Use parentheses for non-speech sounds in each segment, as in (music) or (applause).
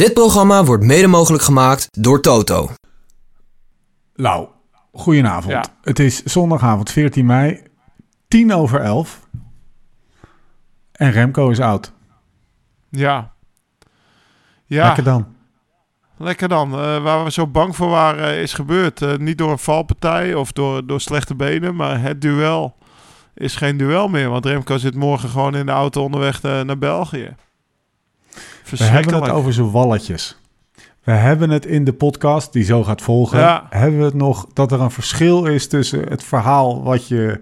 Dit programma wordt mede mogelijk gemaakt door Toto. Lau, goedenavond. Ja. Het is zondagavond 14 mei, 10 over 11. En Remco is oud. Ja. Ja, Lekker lekker dan. dan. Eh, waar we zo bang voor waren eh, is gebeurd. Eh, niet door een valpartij of door, door slechte benen, maar het duel is geen duel meer. Want Remco zit morgen gewoon in de auto onderweg naar België. We hebben het over zijn walletjes. We hebben het in de podcast die zo gaat volgen. Ja. Hebben we het nog dat er een verschil is tussen het verhaal wat je,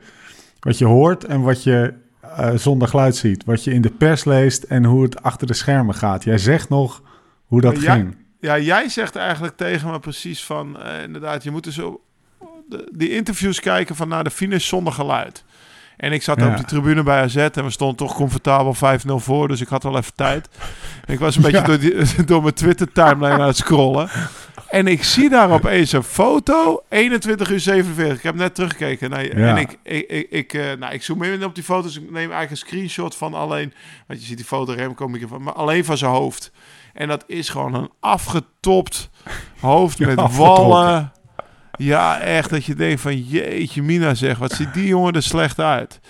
wat je hoort en wat je eh, zonder geluid ziet. Wat je in de pers leest en hoe het achter de schermen gaat. Jij zegt nog hoe dat Ja. ging. Ja, jij zegt eigenlijk tegen me precies van... eh, inderdaad, je moet dus de, die interviews kijken van naar de finish zonder geluid. En ik zat Ja. op die tribune bij AZ en we stonden toch comfortabel 5-0 voor. Dus ik had wel even tijd. En ik was een beetje Ja. door, die, (laughs) door mijn Twitter-timeline aan het scrollen. En ik zie daar opeens een foto, 21 uur 47. Ik heb net teruggekeken. Ja. En ik, ik, ik, ik, eh, nou, ik zoom in op die foto's. Ik neem eigenlijk een screenshot van alleen... Want je ziet die foto Remco, microfoon, maar alleen van zijn hoofd. En dat is gewoon een afgetopt hoofd met wallen. Ja, echt dat je denkt van jeetje mina zeg, wat ziet die jongen er slecht uit.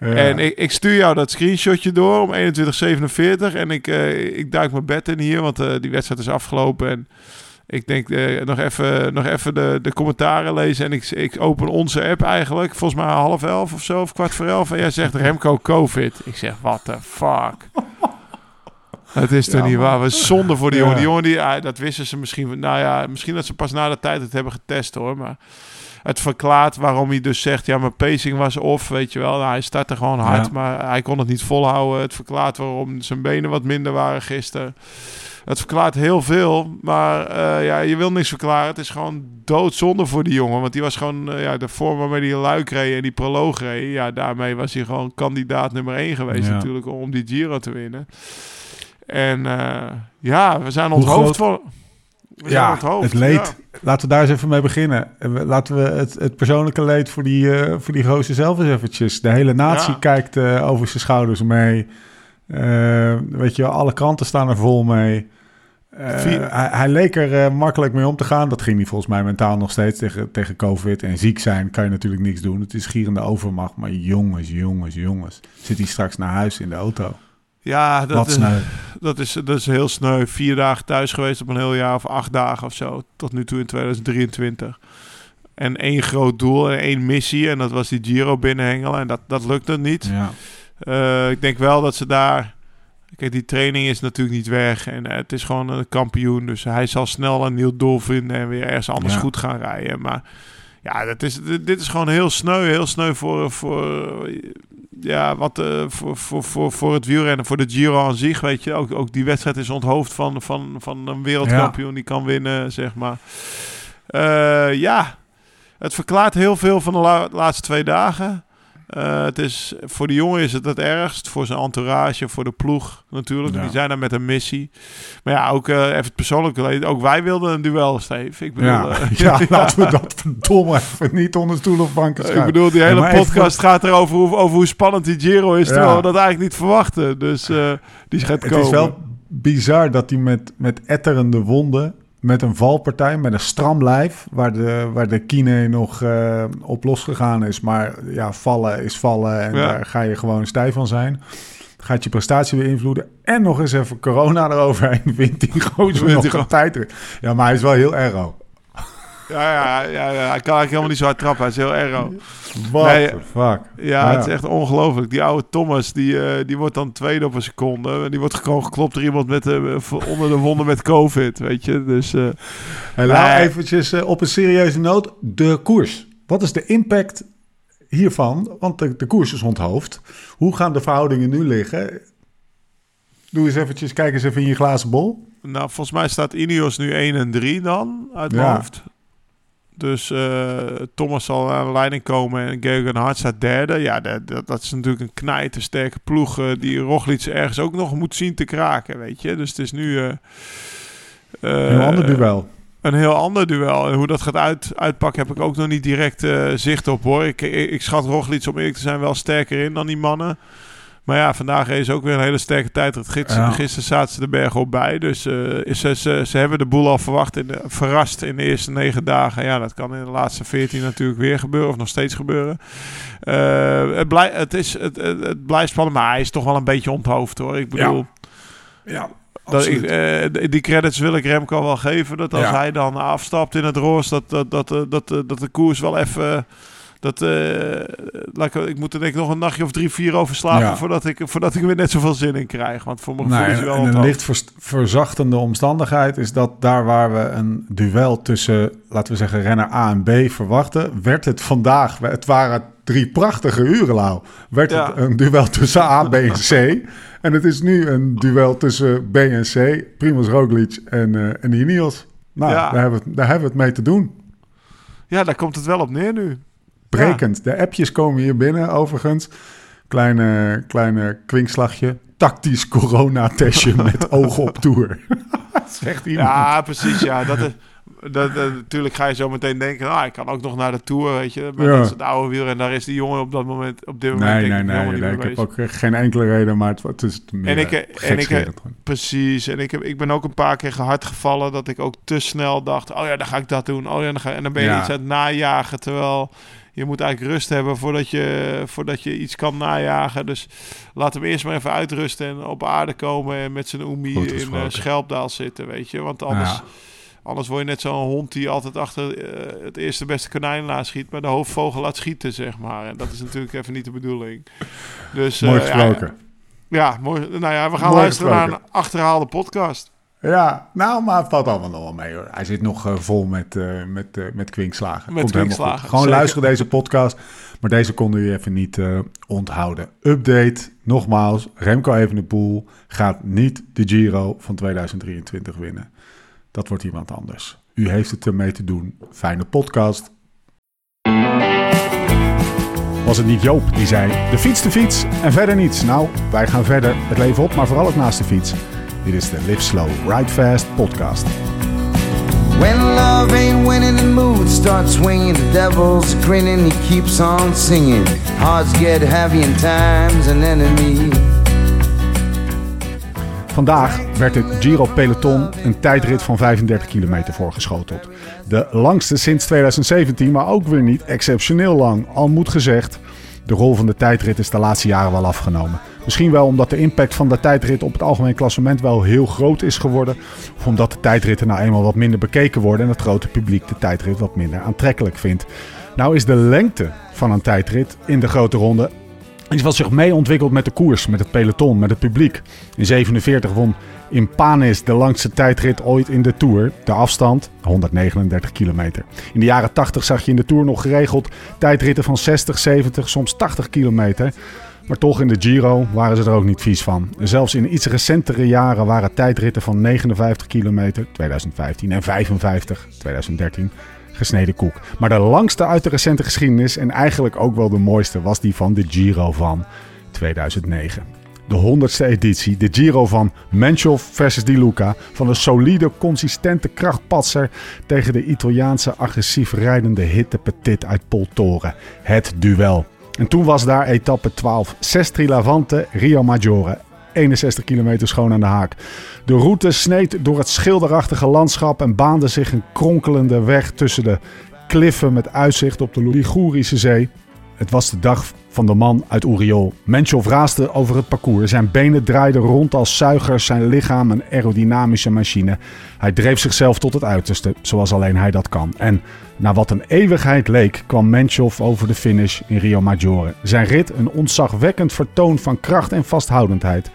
Ja. En ik, ik stuur jou dat screenshotje door om 21.47 en ik, eh, ik duik mijn bed in hier, want eh, die wedstrijd is afgelopen en ik denk eh, nog even, nog even de, de commentaren lezen en ik, ik open onze app eigenlijk, volgens mij half elf of zo, of kwart voor elf en jij zegt Remco COVID. Ik zeg, what the fuck. Het is toch Ja, niet waar. We zonde voor die jongen. Die jongen, die, ah, dat wisten ze misschien. Nou ja, misschien dat ze pas na de tijd het hebben getest hoor. Maar het verklaart waarom hij dus zegt: ja, mijn pacing was off. Weet je wel, nou, hij startte gewoon hard, Ja. maar hij kon het niet volhouden. Het verklaart waarom zijn benen wat minder waren gisteren. Het verklaart heel veel, maar eh, ja, je wil niks verklaren. Het is gewoon doodzonde voor die jongen. Want die was gewoon eh, ja, de vorm waarmee die luik reed en die proloog reed. Ja, daarmee was hij gewoon kandidaat nummer 1 geweest Ja. natuurlijk om die Giro te winnen. En eh, ja, we zijn onthoofd van... We ja, onthoofd, het leed. Laten we daar eens even mee beginnen. En we- Laten we het, het persoonlijke leed voor die, eh voor die gozer zelf eens eventjes. De hele natie Ja. kijkt eh, over zijn schouders mee. Eh, weet je, alle kranten staan er vol mee. Eh, hij, hij leek er eh, makkelijk mee om te gaan. Dat ging hij volgens mij mentaal nog steeds tegen, tegen COVID. En ziek zijn kan je natuurlijk niks doen. Het is gierende overmacht. Maar jongens, jongens, jongens. Zit hij straks naar huis in de auto? Ja, dat is, dat, is, dat is heel sneu. Vier dagen thuis geweest op een heel jaar of acht dagen of zo. Tot nu toe in 2023. En één groot doel en één missie. En dat was die Giro binnenhengelen. En dat, dat lukte niet. Ja. Eh, ik denk wel dat ze daar... Kijk, die training is natuurlijk niet weg. En het is gewoon een kampioen. Dus hij zal snel een nieuw doel vinden en weer ergens anders Ja. goed gaan rijden. Maar ja, dat is, dit dit is gewoon heel sneu. Heel sneu voor, voor, ja, wat, eh, voor, voor, voor, voor het wielrennen, voor de Giro aan zich. Weet je, ook, ook die wedstrijd is onthoofd van, van, van een wereldkampioen die kan winnen, zeg maar. Eh, ja, het verklaart heel veel van de la- laatste twee dagen. Eh, het is, voor de jongen is het het ergst. Voor zijn entourage, voor de ploeg natuurlijk. Ja. Die zijn er met een missie. Maar ja, ook eh, even het persoonlijke. Ook wij wilden een duel, Steve. Ik bedoel, Ja, eh, (laughs) ja, laten we dat verdomme even niet onder stoel of banken ik schuiven. bedoel, die hele even podcast gaat erover hoe, over hoe spannend die Giro is. Terwijl we dat eigenlijk niet verwachten. Dus die gaat Het komen. is wel bizar dat hij met, met etterende wonden, met een valpartij, met een stram lijf, waar de, waar de kine nog eh, op losgegaan is. Maar ja, vallen is vallen en Ja. daar ga je gewoon stijf van zijn. Gaat je prestatie beïnvloeden. En nog eens even corona eroverheen. (laughs) Wint die gozer nog een gewoon. tijdrit. Ja, maar hij is wel heel aero. Ja, ja, ja, ja, hij kan eigenlijk helemaal niet zo hard trappen. Hij is heel Nee, the fuck. Ja, het is echt ongelooflijk. Die oude Thomas, die, eh, die wordt dan tweede op een seconde. Die wordt gewoon geklopt door iemand met, eh, onder de wonden met COVID, weet je. Dus eh, En nou eventjes op een serieuze noot. De koers. Wat is de impact hiervan? Want de, de koers is onthoofd. Hoe gaan de verhoudingen nu liggen? Doe eens eventjes, kijk eens even in je glazen bol. nou, volgens mij staat Ineos nu 1 en 3 dan, uit mijn Ja. hoofd. Dus eh, Thomas zal aan de leiding komen en Gergen Hart staat derde. Ja, dat, dat, dat is natuurlijk een knijtersterke ploeg eh, die Roglic ergens ook nog moet zien te kraken, weet je. Dus het is nu... eh, Een ander duel. een heel ander duel. En hoe dat gaat uit, uitpakken heb ik ook nog niet direct zicht op hoor. Ik, ik, ik schat Roglic om eerlijk te zijn wel sterker in dan die mannen. Maar ja, vandaag is ook weer een hele sterke tijdrit. Gisteren, Ja. gisteren zaten ze de berg op bij. Dus eh, ze, ze, ze hebben de boel al verwacht in de, verrast in de eerste negen dagen. Ja, dat kan in de laatste veertien natuurlijk weer gebeuren. Of nog steeds gebeuren. Eh, het, blij, het, is, het, het, het blijft spannend. Maar hij is toch wel een beetje onthoofd hoor. Ik bedoel... Ja, Dat ik, eh, die credits wil ik Remco wel geven. Dat als Ja. hij dan afstapt in het roos, dat, dat, dat, dat, eh, dat de koers wel even. Dat, eh, laat ik, ik moet er denk ik nog een nachtje of drie, vier over slapen Ja. voordat, ik, voordat ik er weer net zoveel zin in krijg. Want voor mijn gevoel Nee, is wel en een licht vers- verzachtende omstandigheid is dat daar waar we een duel tussen, laten we zeggen, renner A en B verwachten, werd het vandaag, het waren drie prachtige uren, Lau, werd Ja. het een duel tussen A, B en C. En het is nu een duel tussen B en C, Primoz Roglic en, eh en Ineos. Nou, Ja. daar, hebben we, daar hebben we het mee te doen. Ja, daar komt het wel op neer nu. Brekend. De appjes komen hier binnen, overigens. Kleine, kleine kwinkslagje. Tactisch coronatestje (laughs) met oog op tour. Zegt iemand. Ja, precies. Ja, dat is. Dat, dat- natuurlijk ga je zo meteen denken, ah, ik kan ook nog naar de Tour, weet je. Maar Ja. dat is het oude wiel en daar is die jongen op dat moment, op dit moment Nee, denk nee, ik nee. helemaal niet nee, mee ik heb ook eh, geen enkele reden, maar het, het is meer En ik, eh, en ik, gewoon. Precies. En ik, heb, ik ben ook een paar keer gehard gevallen dat ik ook te snel dacht: oh ja, dan ga ik dat doen. Oh ja, dan ga, en dan ben je Ja. iets aan het najagen. Terwijl je moet eigenlijk rust hebben voordat je, voordat je iets kan najagen. Dus laat hem eerst maar even uitrusten en op aarde komen en met zijn oemi Goed in eh, gesproken. Schelpdaal zitten, weet je. Want anders, Ja. anders word je net zo'n hond die altijd achter eh, het eerste beste konijn laat schiet, maar de hoofdvogel laat schieten, zeg maar. En dat is natuurlijk even niet de bedoeling. Dus, eh, Mooi ja, gesproken. ja, mooi. Nou ja, we gaan Mooi luisteren naar een achterhaalde podcast. Ja. nou, maar het valt allemaal nog wel mee hoor. Hij zit nog eh, vol met, eh, met, eh, met kwinkslagen. Met Komt helemaal kwinkslagen, goed. Gewoon zeker. luisteren deze podcast. Maar deze konden we even niet onthouden. Update, nogmaals. Remco Evenepoel gaat niet de Giro van 2023 winnen. Dat wordt iemand anders. U heeft het ermee te doen. Fijne podcast. Was het niet Joop die zei: de fiets, de fiets en verder niets? Nou, wij gaan verder het leven op, maar vooral ook naast de fiets. Dit is de Live Slow, Ride Fast podcast. When love ain't winning, the mood starts swinging. The devil's grinning, he keeps on singing. Hearts get heavy and time's an enemy. Vandaag werd het Giro Peloton een tijdrit van 35 kilometer voorgeschoteld. De langste sinds 2017, maar ook weer niet exceptioneel lang. Al moet gezegd, de rol van de tijdrit is de laatste jaren wel afgenomen. Misschien wel omdat de impact van de tijdrit op het algemeen klassement wel heel groot is geworden. Of omdat de tijdritten nou eenmaal wat minder bekeken worden en het grote publiek de tijdrit wat minder aantrekkelijk vindt. Nou is de lengte van een tijdrit in de grote ronde Iets wat zich mee ontwikkelt met de koers, met het peloton, met het publiek. In 47 won Impanis de langste tijdrit ooit in de Tour. De afstand 139 kilometer. In de jaren 80 zag je in de Tour nog geregeld tijdritten van 60, 70, soms 80 kilometer. Maar toch in de Giro waren ze er ook niet vies van. Zelfs in iets recentere jaren waren tijdritten van 59 kilometer 2015 en 55 2013 gesneden koek. Maar de langste uit de recente geschiedenis en eigenlijk ook wel de mooiste was die van de Giro van 2009. De 100ste editie, de Giro van Menchov versus Di Luca. Van een solide, consistente krachtpatser tegen de Italiaanse agressief rijdende hitte petit uit Poltore. Het duel. En toen was daar etappe 12, Sestri Lavante, Rio Maggiore. 61 kilometer schoon aan de haak. De route sneed door het schilderachtige landschap en baande zich een kronkelende weg tussen de kliffen met uitzicht op de Ligurische zee. Het was de dag van de man uit Uriol. Menchov raasde over het parcours. Zijn benen draaiden rond als zuigers, zijn lichaam een aerodynamische machine. Hij dreef zichzelf tot het uiterste, zoals alleen hij dat kan. En na wat een eeuwigheid leek, kwam Menchov over de finish in Rio Maggiore. Zijn rit een ontzagwekkend vertoon van kracht en vasthoudendheid.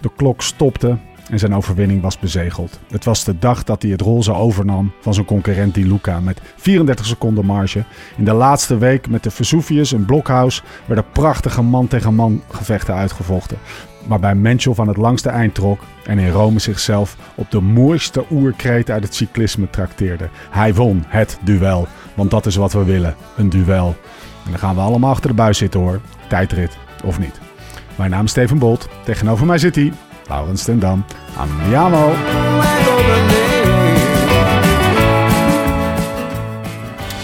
De klok stopte en zijn overwinning was bezegeld. Het was de dag dat hij het roze overnam van zijn concurrent Di Luca met 34 seconden marge. In de laatste week met de Vesuvius en Blockhouse werden prachtige man-tegen-man gevechten uitgevochten. Waarbij Menchov aan het langste eind trok en in Rome zichzelf op de mooiste oerkreet uit het cyclisme trakteerde. Hij won het duel, want dat is wat we willen, een duel. En dan gaan we allemaal achter de buis zitten hoor, tijdrit of niet. Mijn naam is Steven Bolt, tegenover mij zit hij, Laurens ten Dam. Andiamo!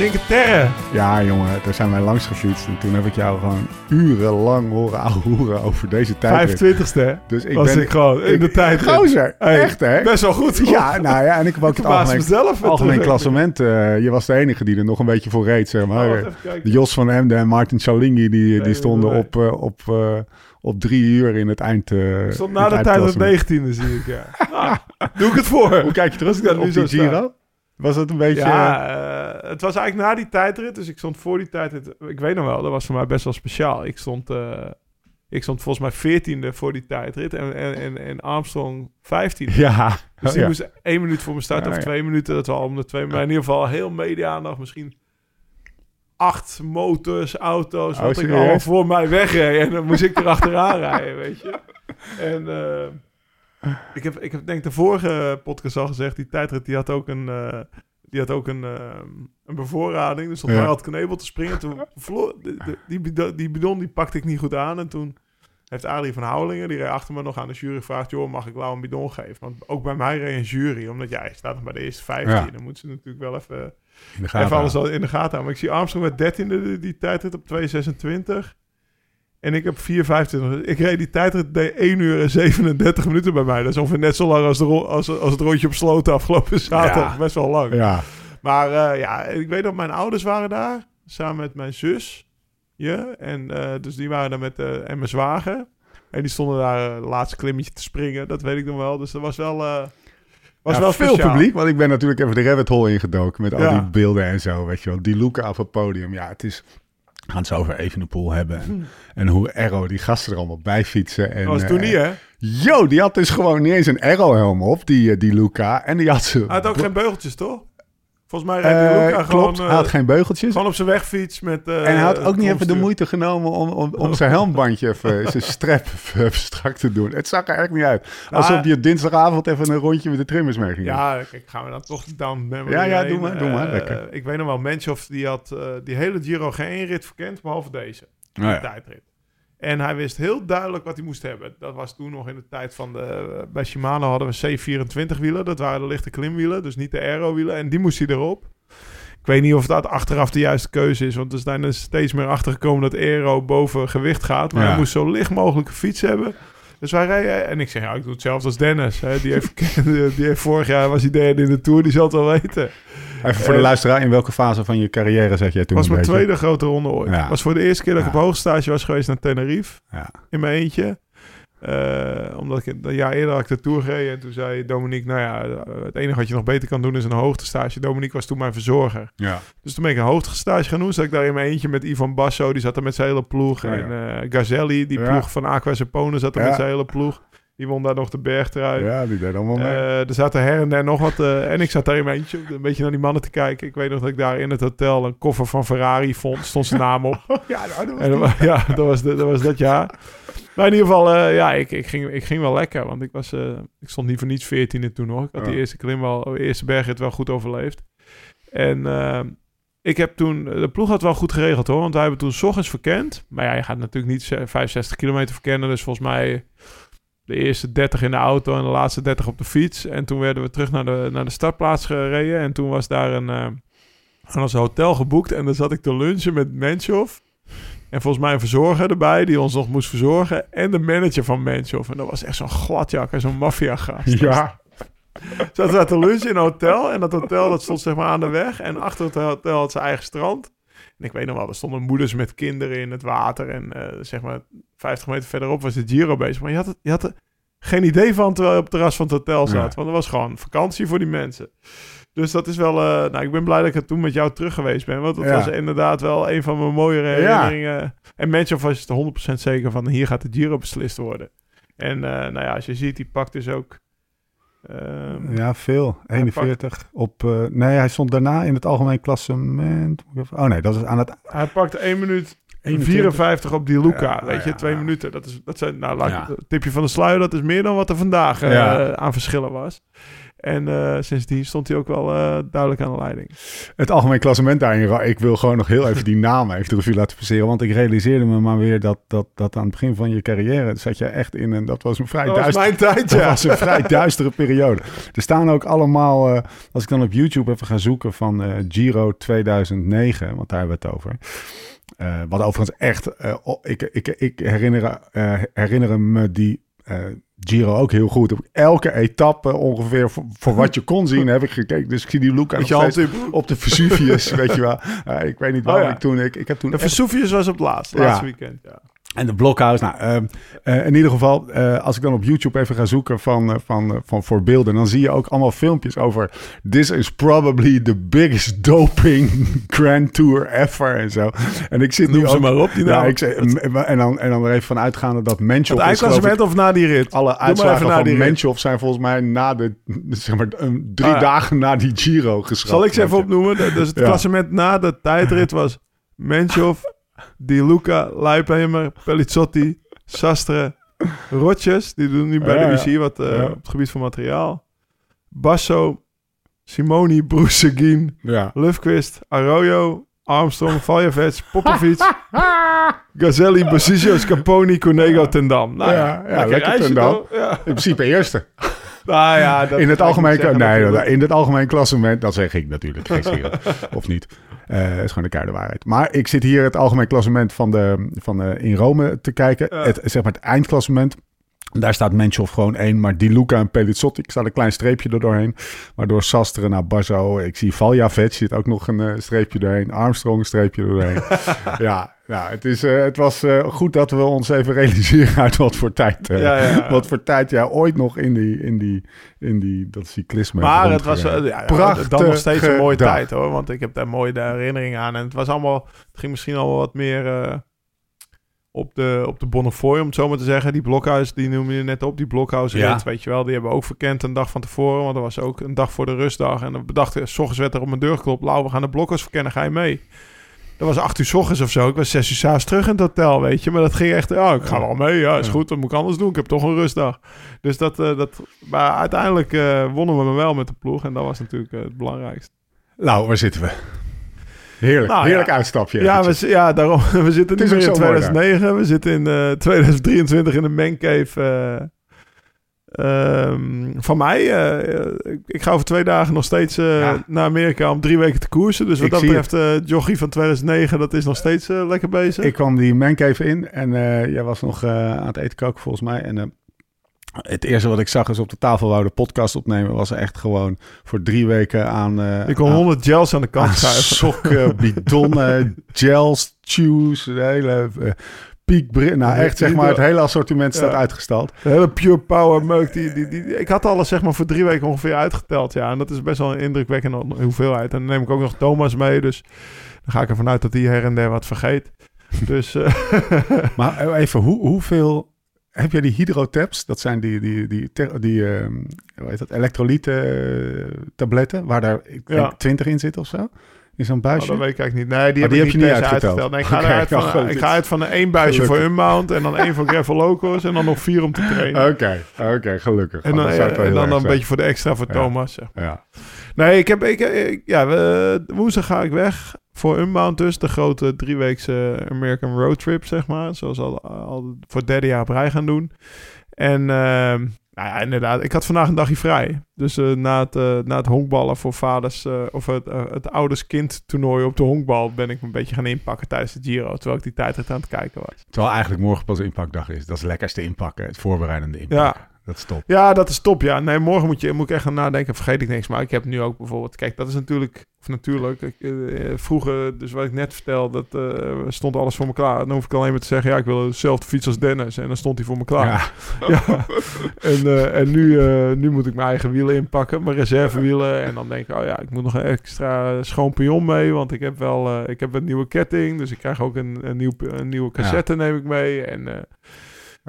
Cinque Terre. Ja, jongen, daar zijn wij langs gefietst. En toen heb ik jou gewoon urenlang horen horen over deze tijd. 25ste Dus ik was ben ik gewoon in de tijd. Gozer, Hey, echt hè? Best wel goed. Ja, nou ja, en ik heb ook het verbaas algemeen, mezelf. algemeen klassement. eh, je was de enige die er nog een beetje voor reed, zeg maar. Oh, Jos van Emden en Martin Chalingi, die, die stonden nee. op, eh, op, eh, op drie uur in het eind. Ik stond na het de tijd op eindklassement. 19e, zie ik. Ja. (laughs) Nou, doe ik het voor. Hoe kijk je terug Als ik dat op nu zo. Giro? Was het een beetje... Ja, eh, het was eigenlijk na die tijdrit. Dus ik stond voor die tijdrit. Ik weet nog wel, dat was voor mij best wel speciaal. Ik stond, eh, ik stond volgens mij veertiende voor die tijdrit. En, en, en, Armstrong vijftiende. ja. Dus die ja. moest één minuut voor mijn start Ja, of ja. twee minuten. Dat was om de twee. Maar in ieder geval heel media-aandacht. Misschien acht motors, auto's. Oh, wat ik al voor mij wegreed. En dan moest ik erachteraan rijden, weet je. En eh, ik, heb, ik heb denk de vorige podcast al gezegd. Die tijdrit die had ook een... eh, die had ook een, eh, een bevoorrading. Dus stond Ja. Harald Knebel te springen. Toen verloor, de- de- die, bidon, die bidon die pakte ik niet goed aan. En toen heeft Adrie van Houwelingen, die reed achter me nog aan de jury gevraagd... joh, mag ik Lau een bidon geven? Want ook bij mij reed een jury. Omdat ja, hij staat nog bij de eerste 15. Ja. Dan moeten ze natuurlijk wel even, In de even gaten alles houden. al in de gaten houden. Maar ik zie Armstrong met 13e die, die tijdrit op 2.26. En ik heb 4.25. Ik reed die tijdrit deed 1 uur en 37 minuten bij mij. Dat is ongeveer net zo lang als, de als, als het rondje op sloten afgelopen zaterdag. Ja. Best wel lang. Ja, Maar eh, ja, ik weet dat mijn ouders waren daar. Samen met mijn zus. Ja, en eh, dus die waren daar met eh en mijn zwager. En die stonden daar het laatste klimmetje te springen. Dat weet ik nog wel. Dus dat was wel, was Ja, wel veel speciaal. publiek, want ik ben natuurlijk even de rabbit hole ingedoken met al Ja. die beelden en zo, weet je wel. Die Luca op het podium, ja, het is... We gaan het zo over Evenepoel hebben. En, en hoe Arrow die gasten er allemaal bij fietsen. En, Dat was eh, toen niet, hè? Yo, die had dus gewoon niet eens een Arrow-helm op, die, eh, die Luca. En die had ze... Hij had ook geen beugeltjes, toch? Volgens mij die Eh, Luca klopt, gewoon, hij had eh, geen beugeltjes. gewoon op zijn wegfiets met... eh, en hij had ook niet even de moeite genomen om, om, om zijn helmbandje even, (laughs) zijn even strak te doen. Het zag er echt niet uit. Alsof Nou, je dinsdagavond even een rondje met de trimmers mee ging. Ja, kijk, gaan we dan toch down memory Ja, ja, doe maar, doe maar, lekker. Ik weet nog wel, Menchoff die had die hele Giro geen rit verkend, behalve deze. Nou ja. tijdrit. En hij wist heel duidelijk wat hij moest hebben. Dat was toen nog in de tijd van de... Bij Shimano hadden we C24 wielen. Dat waren de lichte klimwielen, dus niet de aero wielen. En die moest hij erop. Ik weet niet of dat achteraf de juiste keuze is. Want er zijn er steeds meer achter gekomen dat aero boven gewicht gaat. Maar Ja. hij moest zo licht mogelijk een fiets hebben. Dus wij rijden... En ik zeg, ja, ik doe hetzelfde als Dennis. Hè. Die, heeft, (laughs) die heeft vorig jaar was hij derde in de Tour. Die zal het wel weten. Even voor de Eh, luisteraar, in welke fase van je carrière zat jij toen was mijn beetje? tweede grote ronde ooit. Ja. was voor de eerste keer dat ik op hoogstage was geweest naar Tenerife Ja. in mijn eentje. Eh, omdat ik een jaar eerder had ik de Tour gereden. En toen zei Dominique, nou ja, het enige wat je nog beter kan doen is een hoogtestage. Dominique was toen mijn verzorger. Ja. Dus toen ben ik een hoogtestage gaan doen. Zat ik daar in mijn eentje met Ivan Basso. Die zat er met zijn hele ploeg. Ja, ja. En eh Gazelli, die Ja. ploeg van Aqua Sapone, zat er met zijn hele ploeg. Die won daar nog de bergtrui. ja, die deed allemaal mee. Eh, er zaten her en der nog wat. eh, en ik zat daar in mijn eentje een beetje naar die mannen te kijken. Ik weet nog dat ik daar in het hotel een koffer van Ferrari vond. Stond zijn naam op. (laughs) ja, nou, dat was En dat ja, dat was, de- dat was dat jaar. Maar in ieder geval, eh, ja, ik, ik, ging, ik ging wel lekker. Want ik, was, ik stond niet voor niets veertiende toen nog. Ik had die Ja. eerste klim wel, de eerste bergrit wel goed overleefd. En eh, ik heb toen, de ploeg had wel goed geregeld hoor. Want wij hebben toen 's ochtends verkend. Maar ja, je gaat natuurlijk niet ze- 65 kilometer verkennen. Dus volgens mij de eerste 30 in de auto en de laatste 30 op de fiets. En toen werden we terug naar de, naar de startplaats gereden. En toen was daar een, aan ons hotel geboekt. En dan zat ik te lunchen met Menchoff. En volgens mij een verzorger erbij die ons nog moest verzorgen. En de manager van Menchoff. En dat was echt zo'n gladjakker, zo'n maffiagast. Ja. Zaten we te lunchen in een hotel. En dat hotel dat stond zeg maar aan de weg. En achter het hotel had zijn eigen strand. En ik weet nog wel, er stonden moeders met kinderen in het water. En eh, zeg maar 50 meter verderop was de Giro bezig. Maar je had, het, je had er geen idee van terwijl je op het terras van het hotel zat. Ja. Want er was gewoon vakantie voor die mensen. Dus dat is wel... eh, nou, ik ben blij dat ik er toen met jou terug geweest ben. Want dat Ja. was inderdaad wel een van mijn mooiere Ja. herinneringen. En Menchoff was er 100% zeker van... hier gaat de Giro beslist worden. En eh, nou ja, als je ziet, die pakt dus ook... ehm, Ja, veel. 41 op... eh, nee, hij stond daarna in het algemeen klassement. Moet ik even- Oh nee, dat is aan het... Hij pakte 1 minuut 21. 54 op die Luca. Ja, weet je, ja, twee minuten. Dat, is, dat zijn, nou, laat Ja. het tipje van de sluier, dat is meer dan wat er vandaag eh, Ja. aan verschillen was. En eh, sindsdien stond hij ook wel eh, duidelijk aan de leiding. Het algemeen klassement daarin. Ik wil gewoon nog heel even die namen even de revue laten passeren. Want ik realiseerde me maar weer dat, dat, dat aan het begin van je carrière zat je echt in een... Dat was een vrij Dat duister... mijn tijd, Dat ja. was een vrij (laughs) duistere periode. Er staan ook allemaal, eh, als ik dan op YouTube even ga zoeken van Giro 2009, want daar hebben we het over. Wat overigens echt, ik, ik, ik herinner, herinner me die Giro ook heel goed. Op elke etappe ongeveer voor, voor wat je kon zien heb ik gekeken. Dus ik zie die Luca nog op de Vesuvius, weet je wel. (laughs) Ik weet niet waarom Oh ja. ik toen, ik, ik heb toen De echt- Vesuvius was op het laatste, Ja. laatste weekend. Ja. En de Blokhuis. Nou, ehm, eh, in ieder geval, eh, als ik dan op YouTube even ga zoeken van, eh, van, van voor beelden, dan zie je ook allemaal filmpjes over. This is probably the biggest (laughs) doping Grand Tour ever en zo. En ik zit nu Noem ze ook. maar op, die naam. ik en dan en dan er even van uitgaande dat Het ik, eindklassement of na die rit? alle uitslagen van. Menchov zijn volgens mij na de zeg maar drie Ah, dagen na die Giro geschrapt. Zal ik ze even opnoemen? Dus het Ja. klassement na de tijdrit (laughs) was Menchov, Di Luca, Leipheimer, Pelizzotti, Sastre, Rotjes. Die doen nu bij Ja, de ja. UCI wat eh, Ja. op het gebied van materiaal. Basso, Simoni, (laughs) Broesegin, Ja. Lufquist, Arroyo, Armstrong, Valjevets, (laughs) Popovic, Gazelli, Bosisio, Scaponi, Conego, Tendam. Nou Ja, ja, lekker reisje Ten Dam. toch? Ja. In principe eerste. (laughs) Nou ja, dat in het ik algemeen, zeggen, nee, natuurlijk. in het algemeen klassement, dat zeg ik natuurlijk, geen (laughs) of niet. Eh is gewoon de keiharde waarheid. Maar ik zit hier het algemeen klassement van de, van de, in Rome te kijken. Het, zeg maar het eindklassement. Daar staat Menchov gewoon één, maar Di Luca en Pelizzotti staat een klein streepje er doorheen. Waardoor Sastre naar Barzo, ik zie Valjavet zit ook nog een eh, streepje doorheen. Armstrong een streepje doorheen. (laughs) ja, ja het, is, eh, het was eh, goed dat we ons even realiseren uit wat voor tijd, eh, Ja, ja. wat voor tijd jij ooit nog in die, in die, in die dat cyclisme hebt Maar het was ja, dan nog steeds een mooie dag. tijd hoor. Want ik heb daar mooie herinneringen aan. En het was allemaal, het ging misschien al wat meer op de, op de Bonnefoy, om het zo maar te zeggen. Die blokhuis, die noem je net op, die blokhuis Ja. weet je wel. Die hebben we ook verkend een dag van tevoren. Want er was ook een dag voor de rustdag. En dan bedacht ik, s ochtends werd er op mijn deur geklopt. Lau, we gaan de blokhuis verkennen, ga je mee? Dat was acht uur s ochtends of zo. Ik was zes uur s'avonds terug in het hotel, weet je. Maar dat ging echt, ja, ik ga wel mee. Ja, is goed, wat moet ik anders doen? Ik heb toch een rustdag. Dus dat, eh, dat maar uiteindelijk eh, wonnen we me wel met de ploeg. En dat was natuurlijk eh, het belangrijkste. Nou, waar zitten we? Heerlijk, Nou, heerlijk ja. uitstapje. Ja, we, eventjes. ja, daarom. (laughs) We zitten nu in zo mooi daar. 2009. We zitten in eh 2023 in de mancave eh, ehm, van mij. eh, ik, ik ga over twee dagen nog steeds eh, Ja. naar Amerika om drie weken te koersen. Dus wat Ik dat betreft, eh jochie van 2009, dat is nog steeds eh, lekker bezig. Ik kwam die mancave in en eh, jij was nog eh, aan het eten koken volgens mij. En eh, het eerste wat ik zag is op de tafel wou de podcast opnemen. Was echt gewoon voor drie weken aan... eh, ik kon 100 gels aan de kant schuiven. sokken, (laughs) bidonnen, gels, chews, de hele... piekbri- nou, echt zeg maar, het hele assortiment staat uitgestald. De hele pure power meuk. Die, die, die, ik had alles zeg maar voor drie weken ongeveer uitgeteld. Ja, en dat is best wel een indrukwekkende hoeveelheid. En dan neem ik ook nog Thomas mee. Dus dan ga ik ervan uit dat hij her en der wat vergeet. (laughs) Dus eh, (laughs) Maar eh, even, hoe, hoeveel... Heb jij die hydrotabs? Dat zijn die, die, die, ter- die ehm, hoe heet dat, elektrolyten eh, tabletten, waar daar ik denk, Ja. 20 in zit of zo? In zo'n oh, buisje? dat weet ik eigenlijk niet. Nee, die, Oh, heb, ik heb je niet uitgeteld? Nee, ik ga, Oké, eruit ja, van, goed. ik ga uit van een één buisje voor. Unbound. En dan één voor (laughs) Gravel Locos. En dan nog vier om te trainen. Oké, oké, gelukkig. en Oh, dan, en dan, een zijn. beetje voor de extra voor Ja. Thomas. zeg. Ja. Nee, ik heb, ik, ik- ja, we, woensdag ga ik weg voor Unbound dus. De grote drieweekse American Road Trip, zeg maar. Zoals al, al voor het derde jaar op rij gaan doen. En ehm, nou ja, inderdaad, ik had vandaag een dagje vrij. Dus eh, na, het, eh, na het honkballen voor vaders, eh, of het, het ouders-kind toernooi op de honkbal, ben ik me een beetje gaan inpakken tijdens de Giro. Terwijl ik die tijdrit aan het kijken was. Terwijl eigenlijk morgen pas inpakdag is. Dat is het lekkerste inpakken, het voorbereidende inpakken. Ja. Dat is top. Ja, dat is top. Ja, nee, morgen moet, je, moet ik echt gaan nadenken. Vergeet ik niks. Maar ik heb nu ook bijvoorbeeld. Kijk, dat is natuurlijk. Of natuurlijk. Ik, eh, vroeger, dus wat ik net vertelde, dat eh, stond alles voor me klaar. Dan hoef ik alleen maar te zeggen: ja, ik wil dezelfde fiets als Dennis. En dan stond hij voor me klaar. Ja. (laughs) Ja. En, eh, en nu, nu moet ik mijn eigen wielen inpakken, mijn reservewielen. En dan denk ik: oh ja, ik moet nog een extra schoon pion mee. Want ik heb wel ik heb een nieuwe ketting. Dus ik krijg ook een, een, nieuw, een nieuwe cassette, neem ik mee. En.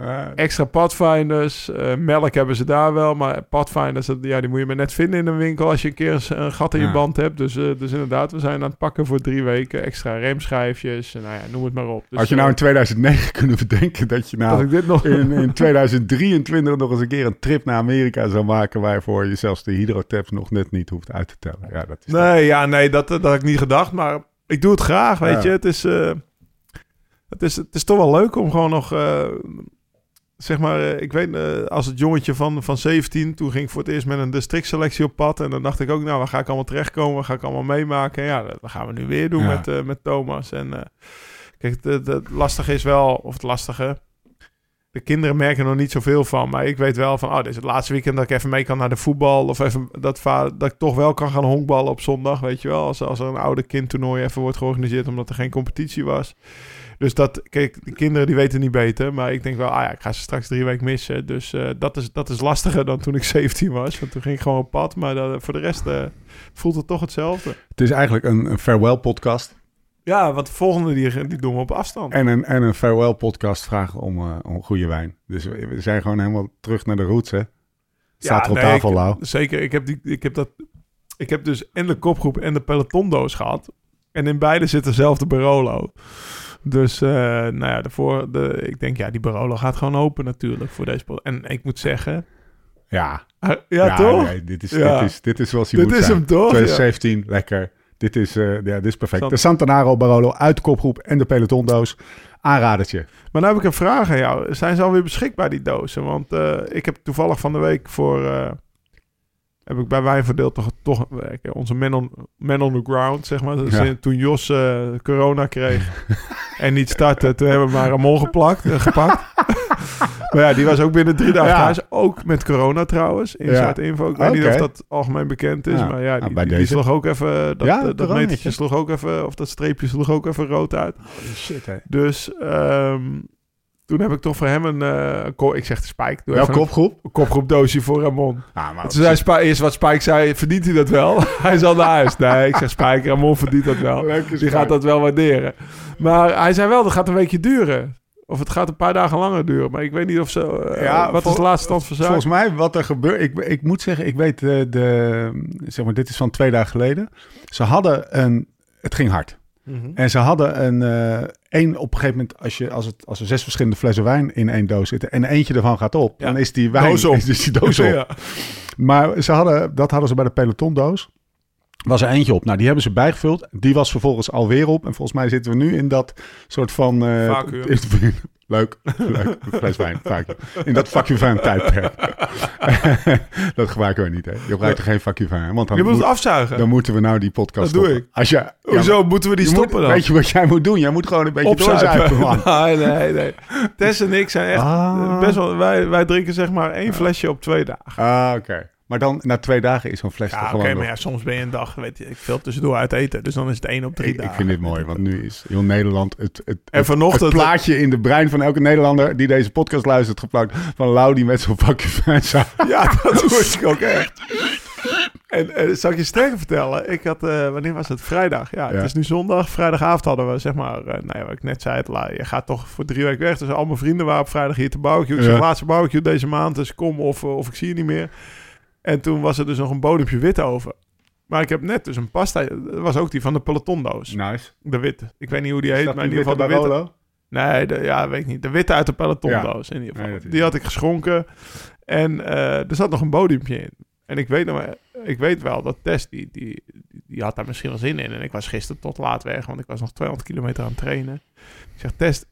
Eh, extra Pathfinders. eh, melk hebben ze daar wel. Maar Pathfinders, dat- ja, die moet je maar net vinden in een winkel als je een keer een, gat in je band hebt. Dus, eh, dus inderdaad, we zijn aan het pakken voor drie weken. Extra remschijfjes. Nou ja, noem het maar op. Dus, had je nou in 2009 (laughs) kunnen bedenken dat je dat nou ik dit nog... in, in 2023 nog eens een keer een trip naar Amerika zou maken waarvoor je zelfs de hydrotabs nog net niet hoeft uit te tellen. Ja, dat is Nee, ja, nee, dat, dat had ik niet gedacht. Maar ik doe het graag, weet Ja. je. Het is, het, is, het is toch wel leuk om gewoon nog... zeg maar, eh, ik weet, eh, als het jongetje van, van 17... toen ging ik voor het eerst met een districtselectie op pad. En dan dacht ik ook, nou, waar ga ik allemaal terechtkomen? Waar ga ik allemaal meemaken? En ja, dat, gaan we nu weer doen Ja. met, eh, met Thomas. En kijk, het, het, het lastige is wel... Of het lastige... De kinderen merken er nog niet zoveel van. Maar ik weet wel van, oh, dit is het laatste weekend dat ik even mee kan naar de voetbal. Of even dat, dat ik toch wel kan gaan honkballen op zondag, weet je wel. Als, als er een oude kindtoernooi even wordt georganiseerd omdat er geen competitie was. Dus dat, kijk, de kinderen die weten niet beter. Maar ik denk wel, ah ja, ik ga ze straks drie weken missen. Dus eh, dat, is, dat is lastiger dan toen ik (laughs) 17 was. Want toen ging ik gewoon op pad. Maar dat- voor de rest eh, voelt het toch hetzelfde. Het is eigenlijk een, een farewell podcast Ja, want de volgende die, die doen we op afstand. en een, en een farewell podcast vragen om, eh, om goede wijn. Dus we, we zijn gewoon helemaal terug naar de roots, hè? Staat er op nee, tafel, ik- Lau. Zeker. Ik heb, die, ik, heb dat, ik heb dus en de kopgroep en de pelotondoos gehad. En in beide zit dezelfde Barolo. Dus, eh, nou ja, de voor, de, ik denk, ja, die Barolo gaat gewoon open natuurlijk voor deze pot. En ik moet zeggen... Ja, ah, ja, toch? nee, dit, is, Ja. dit, is, dit is zoals hij Dit moet is zijn. hem toch? Ja. 2017, lekker. Dit is, eh, ja, dit is perfect. Sant- De Santanaro Barolo uit de kopgroep en de pelotondoos. Aanradertje. Maar nou heb ik een vraag aan jou. Zijn ze alweer beschikbaar, die dozen? Want eh, ik heb toevallig van de week voor... eh, heb ik bij Wijnverdeel toch, toch onze man on, man on the ground, zeg maar. Dus, Ja. Toen Jos corona kreeg (laughs) en niet startte, toen hebben we maar Ramon geplakt, gepakt. (laughs) maar ja, die was ook binnen drie dagen Ja. thuis. Ook met corona trouwens, in Ja. Zuid-Info. Ik weet niet of dat algemeen bekend is, maar ja, Nou, die, sloeg ook even... Dat, eh, dat coronatje. metertje sloeg ook even, of dat streepje sloeg ook even rood uit. Shit, hè. Dus ehm, toen heb ik toch voor hem een... eh, ik zeg de Spike. Doe even kopgroep? een kopgroepdoosje voor Ramon. Ah, maar Toen zei Spike, eerst wat Spike zei, verdient hij dat wel? (laughs) hij is al naar huis. Nee, ik zeg Spike, Ramon verdient dat wel. Die gaat dat wel waarderen. Maar hij zei wel, dat gaat een weekje duren. Of het gaat een paar dagen langer duren. Maar ik weet niet of zo... eh, Ja, wat vol- is de laatste stand van zaken? Volgens mij wat er gebeurt... Ik, ik moet zeggen, ik weet de, de... Zeg maar, dit is van twee dagen geleden. Ze hadden een... Het ging hard. Mhm. En ze hadden een... eh één op een gegeven moment... Als, je, als, het, als er zes verschillende flessen wijn in één doos zitten... en eentje ervan gaat op... Ja. dan is die wijn... Doos op. Is, (laughs) is die doos (laughs) op. Ja. Maar ze hadden, dat hadden ze bij de pelotondoos. Was er eentje op. Nou, die hebben ze bijgevuld. Die was vervolgens alweer op. En volgens mij zitten we nu in dat soort van... Vacuüm. (laughs) Leuk, leuk. Fles wijn. In dat vacuüm van tijdperk. (laughs) dat gebruiken we niet, hè. Je gebruikt er geen vacuüm van. Want dan, Je moet het moet- afzuigen. dan moeten we nou die podcast Dat doe stoppen. Als je, ja, Hoezo moeten we die stoppen moet, dan? Weet je wat jij moet doen? Jij moet gewoon een beetje doorzuipen, man. (laughs) nee, nee, nee. Tess en ik zijn echt Ah. best wel... Wij, wij drinken zeg maar één flesje op twee dagen. Ah, oké. Maar dan, na twee dagen is zo'n fles Ja, toch oké, gewoon maar ja, soms ben je een dag, weet je, ik veel tussendoor uit eten. Dus dan is het één op drie Ik, ik dagen. vind dit mooi, want nu is heel Nederland het, het, En vanochtend- het plaatje in de brein van elke Nederlander die deze podcast luistert geplakt van Lau die met zo'n vakje fijn. (laughs) Ja, dat doe ik ook (laughs) echt. En eh, zal ik je sterker vertellen? Ik had, eh, wanneer was het? Vrijdag. Ja, Ja. het is nu zondag. Vrijdagavond hadden we, zeg maar, eh, nou ja, wat ik net zei, het, la- je gaat toch voor drie weken weg. Dus al mijn vrienden waren op vrijdag hier te barbecue. Ik Ja. zeg, laatste barbecue deze maand, dus kom of, of ik zie je niet meer. En toen was er dus nog een bodempje wit over. Maar ik heb net dus een pasta, dat was ook die van de pelotondoos. Nice. De witte. Ik weet niet hoe die heet, maar in ieder geval de witte. Barolo? Nee, de, ja, weet ik niet. De witte uit de pelotondoos in ieder geval. Nee, die had ik geschonken. En eh, er zat nog een bodempje in. En ik weet, nog, maar- ik weet wel dat Tess, die, die, die had daar misschien wel zin in. En ik was gisteren tot laat weg, want ik was nog 200 kilometer aan het trainen. Ik zeg, Tess,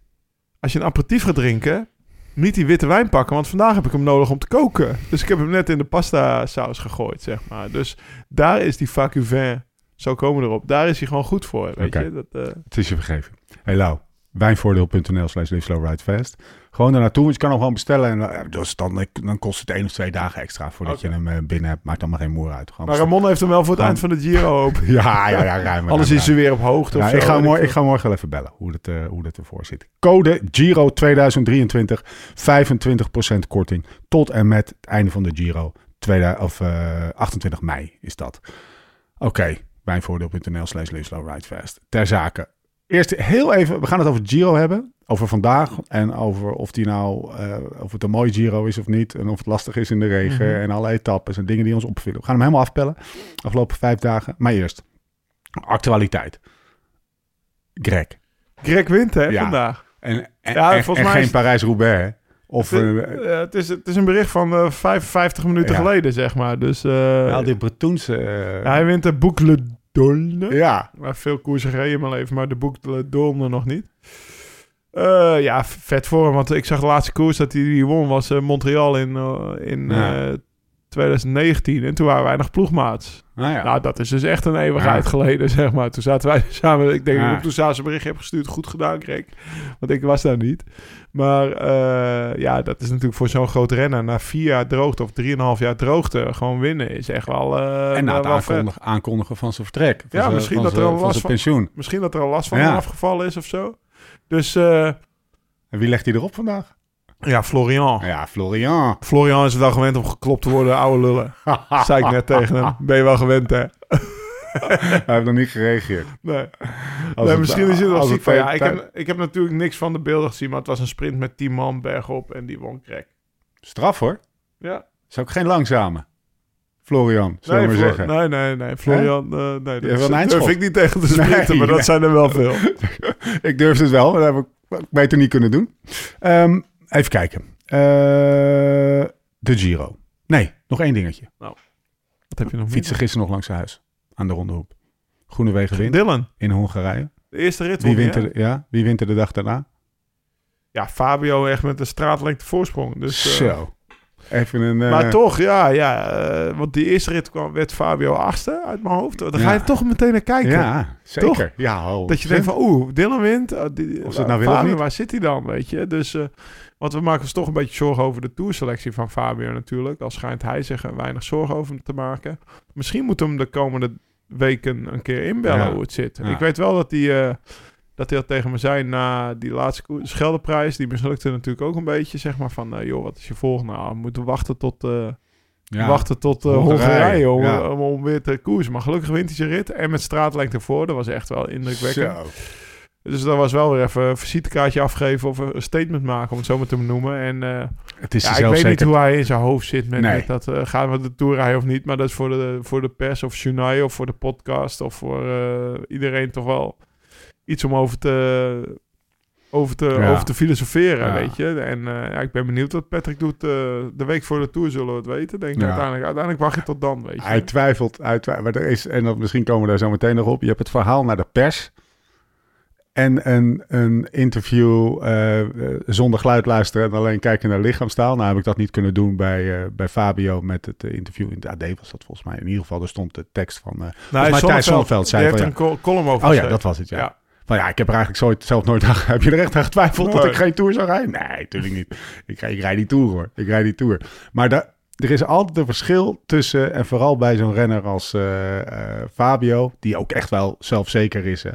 als je een aperitief gaat drinken, niet die witte wijn pakken. Want vandaag heb ik hem nodig om te koken. Dus ik heb hem net in de pasta saus gegooid, zeg maar. Dus daar is die vacu vin, zo komen we erop. Daar is hij gewoon goed voor, weet je. Dat, eh, Het is je vergeven. Hey Lau, wijnvoordeel.nl slash live slow ride fast. Gewoon daar naartoe, want je kan hem gewoon bestellen. En eh, dus dan, dan kost het één of twee dagen extra voordat je hem eh, binnen hebt. Maakt allemaal geen moer uit. Gewoon maar Ramon heeft hem wel voor het eind van de Giro. (laughs) Ja, ja, ja, ruim. Anders is ze weer op hoogte of zo. ik, ga morgen, ik ga morgen wel even bellen hoe het, eh, hoe het ervoor zit. Code Giro 2023, 25% korting tot en met het einde van de Giro. Tweede, of, eh, 28 mei is dat. Oké, wijnvoordeel.nl slash. Ter zake, Eerst heel even, we gaan het over Giro hebben. Over vandaag en over of, die nou, eh, of het een mooi Giro is of niet. En of het lastig is in de regen Mhm. en alle etappes en dingen die ons opvielen. We gaan hem helemaal afpellen. Afgelopen vijf dagen. Maar eerst, actualiteit. Greg. Greg wint, hè, Ja. vandaag. En, en, Ja, en- volgens en mij geen is- Parijs-Roubaix, hè? Of Het, uh, eh, het, is, het is een bericht van eh, 55 minuten Ja. geleden, zeg maar. Dus eh, al die Bretonse... eh, ja, hij wint de Boucle d'Aulne. ja, Maar veel koersen gereden in mijn leven, maar de Boucle d'Aulne nog niet. Eh, ja, vet voor hem. Want ik zag de laatste koers dat hij die won, was eh, Montreal in, eh, in Ja. Eh, 2019. En toen waren wij nog ploegmaats. nou ja. Nou, dat is dus echt een eeuwigheid Ja. geleden, zeg maar. Toen zaten wij (laughs) samen... Ik denk Ja. dat ik toen s'avonds een bericht heb gestuurd. Goed gedaan, Greg. Want ik was daar niet. Maar eh, ja, dat is natuurlijk voor zo'n groot renner... na vier jaar droogte of drieënhalf jaar droogte... gewoon winnen is echt wel eh en na het aankondigen, aankondigen van zijn vertrek. Van Ja, zijn- misschien dat er al last van- pensioen. Misschien dat er al last van afgevallen is of zo. Dus eh, En wie legt hij erop vandaag? Ja, Florian. Ja, Florian. Florian is het wel gewend om geklopt te worden, oude lullen. (laughs) Zei ik net tegen hem. Ben je wel gewend, hè? Hij heeft nog niet gereageerd. Nee. Het- misschien is er wel ziek het van. Ja, ik, heb, ik heb natuurlijk niks van de beelden gezien, maar het was een sprint met 10 man bergop en die won crack. Straf hoor. Ja. Is ook geen langzame. Florian, zullen we maar zeggen. nee, nee, nee. Florian, eh, nee, dat een is- eindschot. durf ik niet tegen te sprinten, Nee, maar dat nee. zijn er wel veel. (laughs) Ik durfde het wel, maar dat heb ik beter niet kunnen doen. Ehm, even kijken. Eh, de Giro. Nee, nog één dingetje. Wat heb je nog Fietsen gisteren nog langs zijn huis. Aan de Rondehoep. Groenewegen wint Dylan, in Hongarije. de eerste rit Wie won wint, er, ja, wie wint er de dag daarna? Ja, Fabio echt met een straatlengte voorsprong. Dus, eh, Zo. Even een... eh, Maar toch, ja, ja. eh, want die eerste rit kwam, werd Fabio achtste uit mijn hoofd. Dan ga je toch meteen naar kijken. Ja, zeker. Ja, oh, Dat je denkt van, oeh, Dylan wint. Oh, die, Of ze het nou willen of Fabio, niet. waar zit hij dan, weet je? Dus, eh, want we maken ons toch een beetje zorgen over de tourselectie van Fabio natuurlijk. Al schijnt hij zich er weinig zorgen over te maken. Misschien moet hem de komende weken een keer inbellen Ja. hoe het zit. Ja. Ik weet wel dat hij... eh, dat hij dat tegen me zei na die laatste Scheldeprijs. Die mislukte natuurlijk ook een beetje, zeg maar, van... eh, joh, wat is je volgende? Nou, we moeten wachten tot... eh, ja. wachten tot eh, Hongarije, om, ja. om, om weer te koersen. Maar gelukkig wint hij zijn rit. En met straatlengte voor. Dat was echt wel indrukwekkend. Zo. Dus dat was wel weer even een visitekaartje afgeven of een statement maken, om het zo maar te noemen. En eh, Het is ja, ik weet niet hoe hij in zijn hoofd zit met, Nee. met dat. eh, gaan we de tour rijden of niet? Maar dat is voor de, voor de pers of Junai of voor de podcast of voor eh, iedereen toch wel iets om over te, over te, Ja. over te filosoferen, Ja. weet je. En ja, ik ben benieuwd wat Patrick doet. de week voor de tour zullen we het weten, denk ik. Uiteindelijk, uiteindelijk wacht je tot dan, weet je. Hij twijfelt, hij twijfelt. Maar er is, en dat, misschien komen we daar zo meteen nog op. Je hebt het verhaal naar de pers. En een, een interview eh, eh, zonder geluid luisteren en alleen kijken naar lichaamstaal. Nou heb ik dat niet kunnen doen bij, eh, bij Fabio met het interview in het AD was dat volgens mij. In ieder geval, er stond de tekst van... eh, nou, mij Thijs Zonneveld zei heeft van, een col- column over oh ja, dat was het, ja. Ja. Van ja, ik heb er eigenlijk zo, zelf nooit aan... Heb je er echt aan getwijfeld dat ik geen Tour zou rijden? Nee, natuurlijk niet. Ik, ik rijd die Tour hoor. Ik rijd die Tour. Maar da- er is altijd een verschil tussen... En vooral bij zo'n renner als Fabio... Die ook echt wel zelfzeker is. Hè.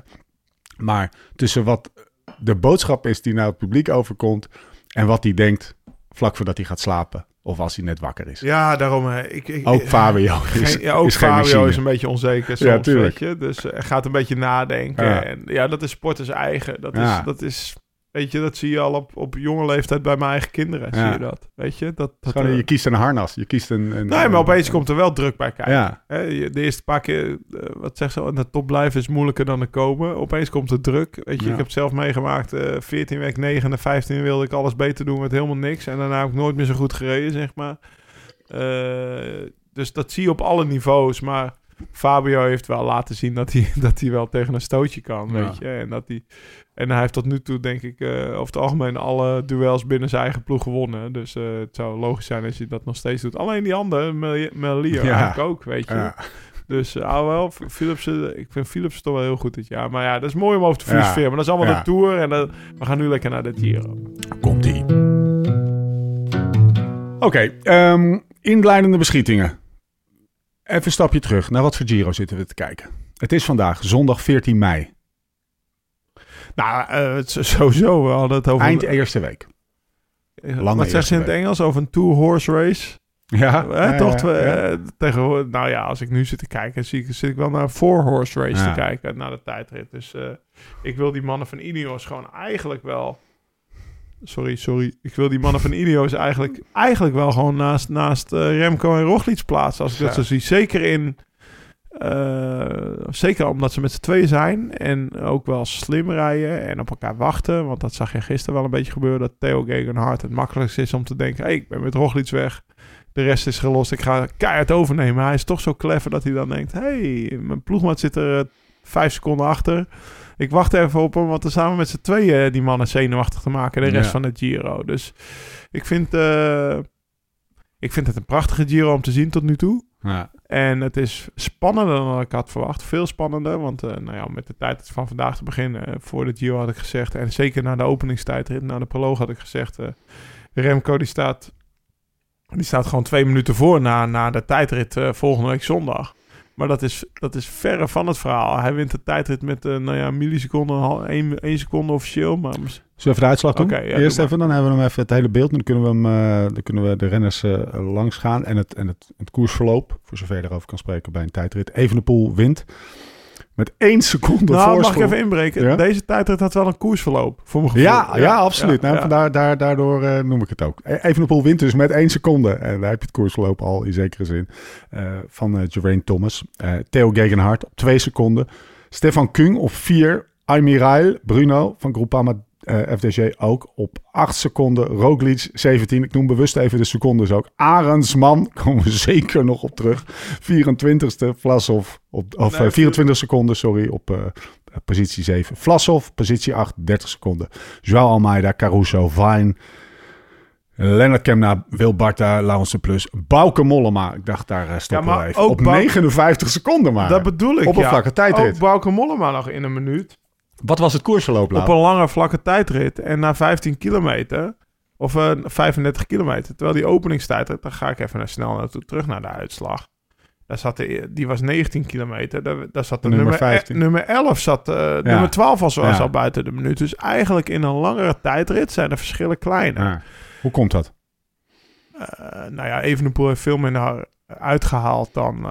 Maar tussen wat de boodschap is die naar het publiek overkomt... En wat hij denkt vlak voordat hij gaat slapen. Of als hij net wakker is. Ja, daarom. Ik, ik, Ook Fabio (laughs) is, Geen, ja, ook is Fabio is een beetje onzeker soms, Ja, tuurlijk. weet je. Dus eh, hij gaat een beetje nadenken. Ja. En ja, dat is sporters eigen. Dat, Ja. is, dat is, weet je, dat zie je al op, op jonge leeftijd bij mijn eigen kinderen. Ja. Zie je dat, weet je. Dat, dat, gewoon, eh, je kiest een harnas. Je kiest een... een nee, maar opeens komt er wel druk bij kijken. Ja, de eerste paar keer, eh, wat zeg ze, aan de top blijven is moeilijker dan er komen. Opeens komt er druk. Weet je, Ja. ik heb het zelf meegemaakt. eh 14 week 9 en de 15 wilde ik alles beter doen met helemaal niks. En daarna heb ik nooit meer zo goed gereden, zeg maar. Eh, dus dat zie je op alle niveaus. Maar Fabio heeft wel laten zien dat hij, (laughs) dat hij wel tegen een stootje kan, Ja. weet je. En, dat hij, en hij heeft tot nu toe, denk ik, eh, over het algemeen alle duels binnen zijn eigen ploeg gewonnen. Dus eh, het zou logisch zijn als je dat nog steeds doet. Alleen die andere, Mel- Melior, Ja. eigenlijk ook, weet je. ja. Dus uh, wel, Philips, eh, ik vind Philips toch wel heel goed dit jaar. Maar ja, dat is mooi om over te filosoferen. Maar dat is allemaal de Tour. En dat- we gaan nu lekker naar de Giro. Komt-ie. Oké, ehm, inleidende beschietingen. Even een stapje terug. Naar wat voor Giro zitten we te kijken? Het is vandaag zondag 14 mei. Nou, eh, het is sowieso, we hadden het over... Eind eerste week. eh, lange wat zegt ze in het Engels? Over een two-horse race? Ja, Hè, ja, toch? ja, ja. eh, tegenwoordig, nou ja, als ik nu zit te kijken, zie ik, zit ik wel naar een four-horse race te kijken, naar de tijdrit. Dus eh, ik wil die mannen van Ineos gewoon eigenlijk wel... Sorry, sorry. Ik wil die mannen van Ineos eigenlijk, eigenlijk wel gewoon naast, naast eh, Remco en Roglic plaatsen. Als ik dat Zo. zo zie. Zeker in... eh, zeker omdat ze met z'n tweeën zijn en ook wel slim rijden en op elkaar wachten. Want dat zag je gisteren wel een beetje gebeuren. Dat Theo Gegenhardt het makkelijkst is om te denken... Hey, ik ben met Roglic weg. De rest is gelost. Ik ga keihard overnemen. Hij is toch zo clever dat hij dan denkt... hey, mijn ploegmaat zit er eh, vijf seconden achter. Ik wacht even op hem, want er samen met z'n tweeën die mannen zenuwachtig te maken. De rest Ja. van het Giro. Dus ik vind, eh, ik vind het een prachtige Giro om te zien tot nu toe. Ja. En het is spannender dan ik had verwacht. Veel spannender. Want eh, nou ja, met de tijd van vandaag te beginnen. eh, voor de Giro had ik gezegd. En zeker na de openingstijdrit. Na de proloog had ik gezegd. Remco die staat, die staat gewoon twee minuten voor na, na de tijdrit volgende week zondag. Maar dat is, dat is verre van het verhaal. Hij wint de tijdrit met eh nou ja, milliseconden, hal- één, één seconde officieel. Maar Zullen we even de uitslag doen? Ja, Eerst doe even, dan hebben we hem even het hele beeld. Dan kunnen we, hem, eh, dan kunnen we de renners eh, langs gaan. En, het, en het, het koersverloop, voor zover je erover kan spreken bij een tijdrit. Evenepoel wint met één seconde nou, mag voorsprong. ik even inbreken? Ja? Deze tijdrit had wel een koersverloop. Voor mijn gevoel. Ja, ja, absoluut. ja, nou. Vandaar, daar, daardoor eh, noem ik het ook. E- Evenepoel wint dus met één seconde. En daar heb je het koersverloop al in zekere zin. eh, van Geraint Thomas. Theo Gegenhardt op twee seconden. Stefan Kung op vier. Aymirail Bruno van Groupama eh, FDG ook op 8 seconden. Roglic 17. Ik noem bewust even de secondes ook. Arendsman, (laughs) komen we zeker nog op terug. 24ste. Vlasov op of, Nee, eh, 24 seconden, sorry, op eh, positie 7. Vlasov, positie 8, 30 seconden. Joao Almeida, Caruso, Vine, Lennart Kemna, Wil Barta, Laurens Plus, Bauke Mollema. Ik dacht, daar stoppen Ja, maar we even. ook Op Bauke- 59 seconden maar. Dat bedoel ik, Op een ja. tijdrit. Ook Bauke Mollema nog in een minuut. Wat was het koersverloop, Lau? Op een lange vlakke tijdrit. En na 15 kilometer, of eh, 35 kilometer, terwijl die openingstijdrit, dan ga ik even snel naartoe terug naar de uitslag. Daar zat de, die was 19 kilometer. Daar, daar zat de Nummer nummer, 15. eh, nummer 11 zat. eh, Nummer 12 was, was Ja. al buiten de minuut. Dus eigenlijk in een langere tijdrit zijn de verschillen kleiner. Ja. Hoe komt dat? Eh, nou ja, Evenepoel heeft veel minder uitgehaald dan,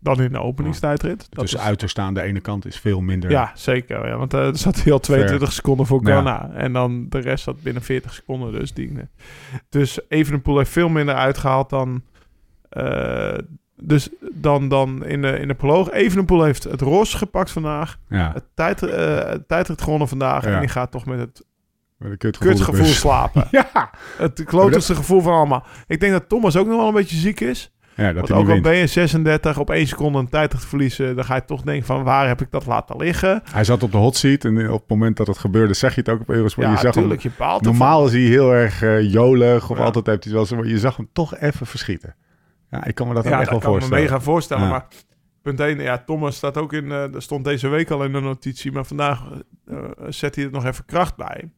dan in de openingstijdrit. Dat dus is- uiterste aan de ene kant is veel minder. Ja, zeker. Ja, want eh, er zat hij al 22 seconden voor Ja. Ghana. En dan de rest zat binnen 40 seconden. Dus, die, dus Evenepoel heeft veel minder uitgehaald dan... eh, dus dan, dan in, de, in de proloog. Evenepoel heeft het ros gepakt vandaag. ja. Het, tijd, eh, het tijdrit gewonnen vandaag. Ja. En die gaat toch met het Met een kutgevoel. kutgevoel dus. slapen. (laughs) Ja. Het klotigste gevoel van allemaal. Ik denk dat Thomas ook nog wel een beetje ziek is. Ja, dat Want ook al ben je 36 op 1 seconde een tijdrit verliezen... dan ga je toch denken van waar heb ik dat laten liggen? Hij zat op de hot seat en op het moment dat het gebeurde, zeg je het ook op Eurosport. Ja, je zag hem, natuurlijk. Je ervan. normaal is hij heel erg eh, jolig of Ja. altijd heeft hij wel zo, maar je zag hem toch even verschieten. Ja, ik kan me dat ja, echt wel kan ik me voorstellen. mega voorstellen. Ja. Maar punt 1, ja, Thomas staat ook in, er stond deze week al in de notitie, maar vandaag eh, zet hij er nog even kracht bij.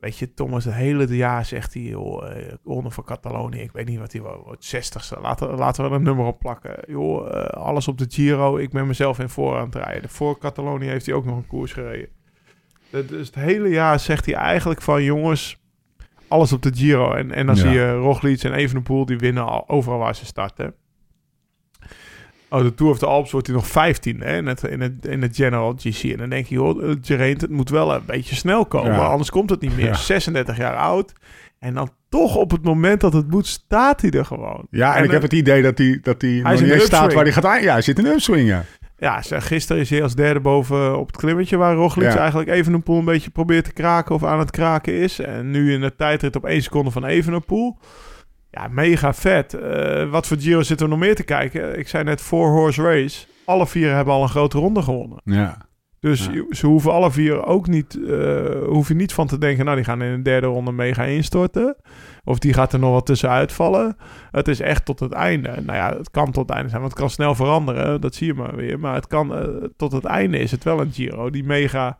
Weet je, Thomas, het hele jaar zegt hij, joh, eh, ronde van Catalonië, ik weet niet wat hij wil, wordt 60ste. Laten, laten we er een nummer op plakken. Joh, eh, alles op de Giro, ik ben mezelf in voor aan het rijden. Voor Catalonië heeft hij ook nog een koers gereden. Dat- Dus het hele jaar zegt hij eigenlijk van, jongens, alles op de Giro. En, en dan Ja. zie je Roglic en Evenepoel, die winnen al overal waar ze starten. Oh, de Tour of the Alps wordt hij nog 15 hè, in, het, in, het, in het General GC. En dan denk je, joh, eh, Geraint, het moet wel een beetje snel komen. Ja. Anders komt het niet meer. Ja. 36 jaar oud. En dan toch op het moment dat het moet, staat hij er gewoon. Ja, en, ik heb het idee dat hij, dat hij, nog niet de eens staat waar hij gaat aan. Ja, hij zit in een upswing, ja. Ja, zeg, gisteren is hij als derde boven op het klimmetje... waar Roglic Ja. eigenlijk Evenepoel een beetje probeert te kraken... of aan het kraken is. En nu in de tijdrit op één seconde van Evenepoel. Ja, mega vet. Eh, wat voor Giro zitten we nog meer te kijken? Ik zei net four horse race. Alle vier hebben al een grote ronde gewonnen. Ja, Dus Ja. ze hoeven alle vier ook niet... eh hoef je niet van te denken... nou, die gaan in de derde ronde mega instorten. Of die gaat er nog wat tussenuit vallen. Het is echt tot het einde. Nou ja, het kan tot het einde zijn, want het kan snel veranderen. Dat zie je maar weer. Maar het kan eh, tot het einde is het wel een Giro die mega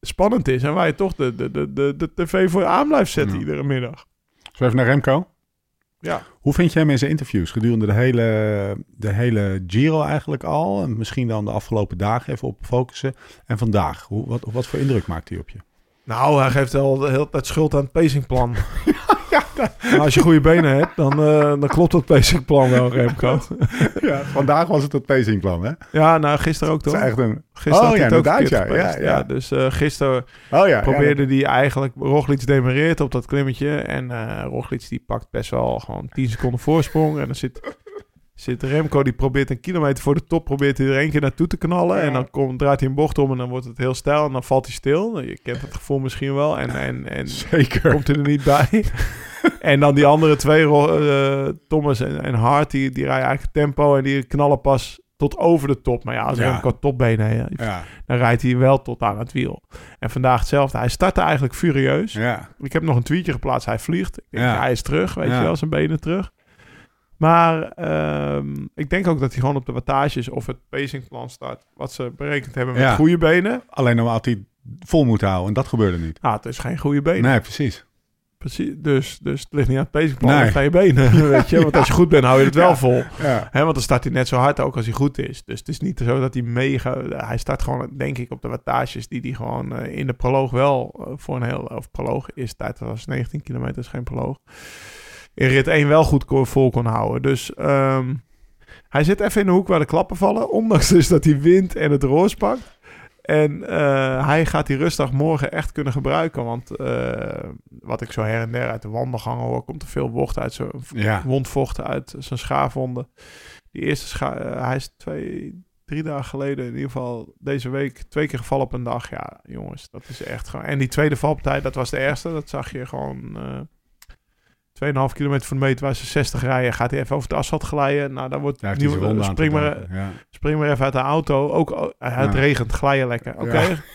spannend is. En waar je toch de, de, de, de, de tv voor aan blijft zetten Ja. iedere middag. We even naar Remco? Ja. Hoe vind je hem in zijn interviews gedurende de hele, de hele Giro eigenlijk al? En misschien dan de afgelopen dagen even op focussen. En vandaag, hoe, wat, wat voor indruk maakt hij op je? Nou, hij geeft wel de hele tijd schuld aan het pacingplan. (laughs) (laughs) Maar als je goede benen hebt, dan, eh, dan klopt dat pacingplan wel, Remco. (laughs) ja, vandaag was het het pacingplan, hè? Ja, nou, gisteren ook toch? is echt een... Gisteren Oh, had ja, het ook ja, ja, ja. dus eh, gisteren Oh ja, probeerde die eigenlijk... Roglic demereert op dat klimmetje. En eh Roglic die pakt best wel gewoon 10 seconden voorsprong. En dan zit, zit Remco, die probeert een kilometer voor de top... probeert hij er één keer naartoe te knallen. En dan komt, draait hij een bocht om en dan wordt het heel stijl. En dan valt hij stil. Je kent het gevoel misschien wel. En, en, en (laughs) Zeker. komt hij er niet bij. (laughs) en dan die andere twee, eh, Thomas en, en Hart, die, die rijden eigenlijk tempo en die knallen pas tot over de top. Maar ja, als Ja. Remco topbenen heeft, Ja, dan rijdt hij wel tot aan het wiel. En vandaag hetzelfde. Hij startte eigenlijk furieus. ja. Ik heb nog een tweetje geplaatst. Hij vliegt. Ik denk, hij is terug, weet je wel, zijn benen terug. Maar ehm, ik denk ook dat hij gewoon op de wattages of het pacingplan staat. Wat ze berekend hebben met Ja. goede benen. Alleen dan had hij vol moeten houden en dat gebeurde niet. Ah, het is geen goede benen. Nee, precies. Precies, dus, dus het ligt niet aan het pacingplan, Nee. aan je benen. (laughs) Weet je? Want als je goed bent, hou je het wel vol. Ja. Hè, want dan start hij net zo hard ook als hij goed is. Dus het is niet zo dat hij mega... Hij start gewoon, denk ik, op de wattages die hij gewoon eh, in de proloog wel eh, voor een heel... Of proloog is tijd, dat was 19 kilometer, is geen proloog. In rit 1 wel goed vol kon houden. Dus ehm, hij zit even in de hoek waar de klappen vallen. (laughs) Ondanks dus dat hij wint en het roos pakt. En eh, hij gaat die rustdag morgen echt kunnen gebruiken. Want eh, wat ik zo her en der uit de wandelgangen hoor... komt er veel vocht uit zijn Ja. wondvochten uit zijn schaafwonden. Die eerste scha eh, hij is twee, drie dagen geleden, in ieder geval deze week, twee keer gevallen op een dag. Ja, jongens, dat is echt gewoon. En die tweede valpartij, dat was de eerste. Dat zag je gewoon. Eh 2,5 kilometer van de meter waar ze 60 rijden, gaat hij even over het asfalt glijden. Nou, dan wordt zijn nieuw- spring, maar. Ja. spring maar even uit de auto. Ook oh, het Ja. regent, glijden lekker. Oké. Ja. (laughs)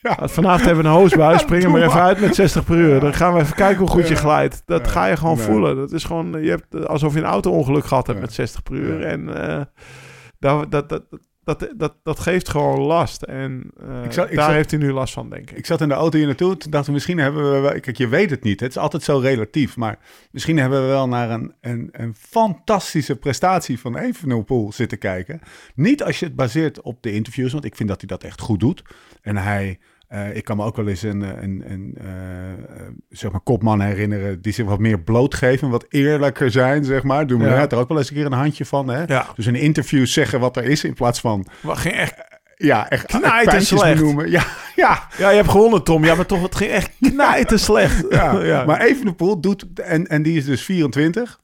Ja. Vanavond hebben we een hoosbui. Spring er Doe maar even uit met 60 per uur. Dan gaan we even kijken hoe goed je Ja. glijdt. Dat Ja. ga je gewoon voelen. Dat is gewoon, je hebt eh, alsof je een auto-ongeluk gehad hebt Ja. met 60 per uur. Ja. En eh, dat, dat, dat, dat, dat, dat geeft gewoon last. En eh, Ik ik daar heeft hij nu last van, denk ik. Ik zat in de auto hier naartoe. Toen dachten we, misschien hebben we... wel- Kijk, je weet het niet. Het is altijd zo relatief. Maar misschien hebben we wel naar een, een, een fantastische prestatie van Evenepoel zitten kijken. Niet als je het baseert op de interviews. Want ik vind dat hij dat echt goed doet. En hij... eh, ik kan me ook wel eens een, een, een eh, eh, zeg maar kopman herinneren die zich wat meer blootgeven, wat eerlijker zijn, zeg maar. Doe me Ja. er ook wel eens een keer een handje van, hè? Ja, Dus in interviews zeggen wat er is in plaats van, maar ging echt, ja, echt pijntjes slecht. benoemen. Ja, (laughs) ja, ja, je hebt gewonnen, Tom. Ja, maar toch, het ging echt (laughs) knijten slecht. (laughs) Ja, maar Evenepoel doet, en, en die is dus 24,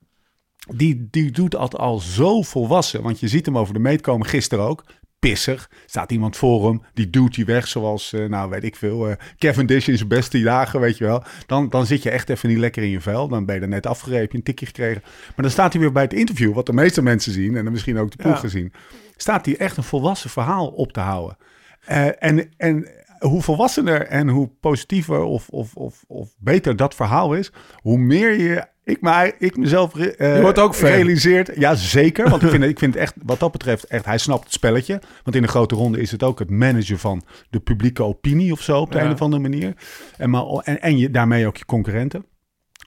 die, die doet dat al zo volwassen. Want je ziet hem over de meet komen, gisteren ook. Pissig. Staat iemand voor hem, die duwt hij weg zoals, eh, nou weet ik veel, eh Kevin Dish in zijn beste dagen, weet je wel. Dan, dan zit je echt even niet lekker in je vel. Dan ben je er net afgerepen, je een tikje gekregen. Maar dan staat hij weer bij het interview, wat de meeste mensen zien, en dan misschien ook de ploeg Ja. gezien. Staat hij echt een volwassen verhaal op te houden. Eh, en, en hoe volwassener en hoe positiever of, of, of, of beter dat verhaal is, hoe meer je, ik, maar, ik mezelf Je wordt ook realiseert. Ja, zeker. Want ik vind, ik vind echt, wat dat betreft, echt, hij snapt het spelletje. Want in de grote ronde is het ook het managen van de publieke opinie of zo, op de Ja. een of andere manier. En, maar, en, en je, daarmee ook je concurrenten.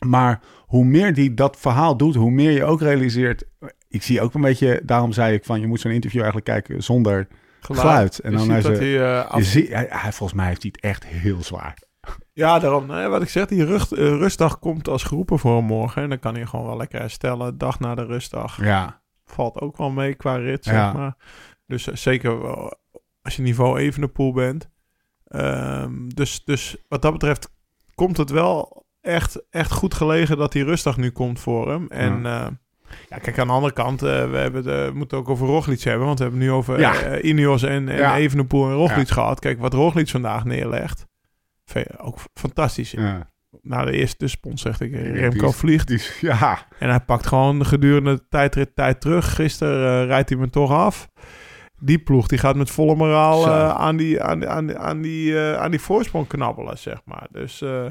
Maar hoe meer die dat verhaal doet, hoe meer je ook realiseert. Ik zie ook een beetje, daarom zei ik van, je moet zo'n interview eigenlijk kijken zonder geluid. En Je dan hij ze- hij, eh, af- hij, hij- volgens mij heeft hij het echt heel zwaar. Ja, daarom. wat ik zeg, die rust, eh, rustdag komt als geroepen voor hem morgen. En dan kan hij gewoon wel lekker herstellen. Dag na de rustdag. Ja, Valt ook wel mee qua rit, zeg maar. Dus eh, zeker wel als je niveau Evenepoel bent. Ehm, dus, dus wat dat betreft komt het wel echt, echt goed gelegen dat die rustdag nu komt voor hem. En ja, ja kijk, aan de andere kant, eh, we, hebben de, we moeten ook over Roglic hebben. Want we hebben nu over eh, Ineos en, en. Evenepoel en Roglic gehad. Kijk, wat Roglic vandaag neerlegt. Ook fantastisch. ja. Na de eerste spons zegt ik, die Remco vliegt. Die (laughs) ja. En hij pakt gewoon gedurende de tijdrit tijd terug. Gisteren eh, rijdt hij me toch af. Die ploeg die gaat met volle moraal eh, aan, die, aan, aan, aan, die, eh, aan die voorsprong knabbelen, zeg maar. Dus eh,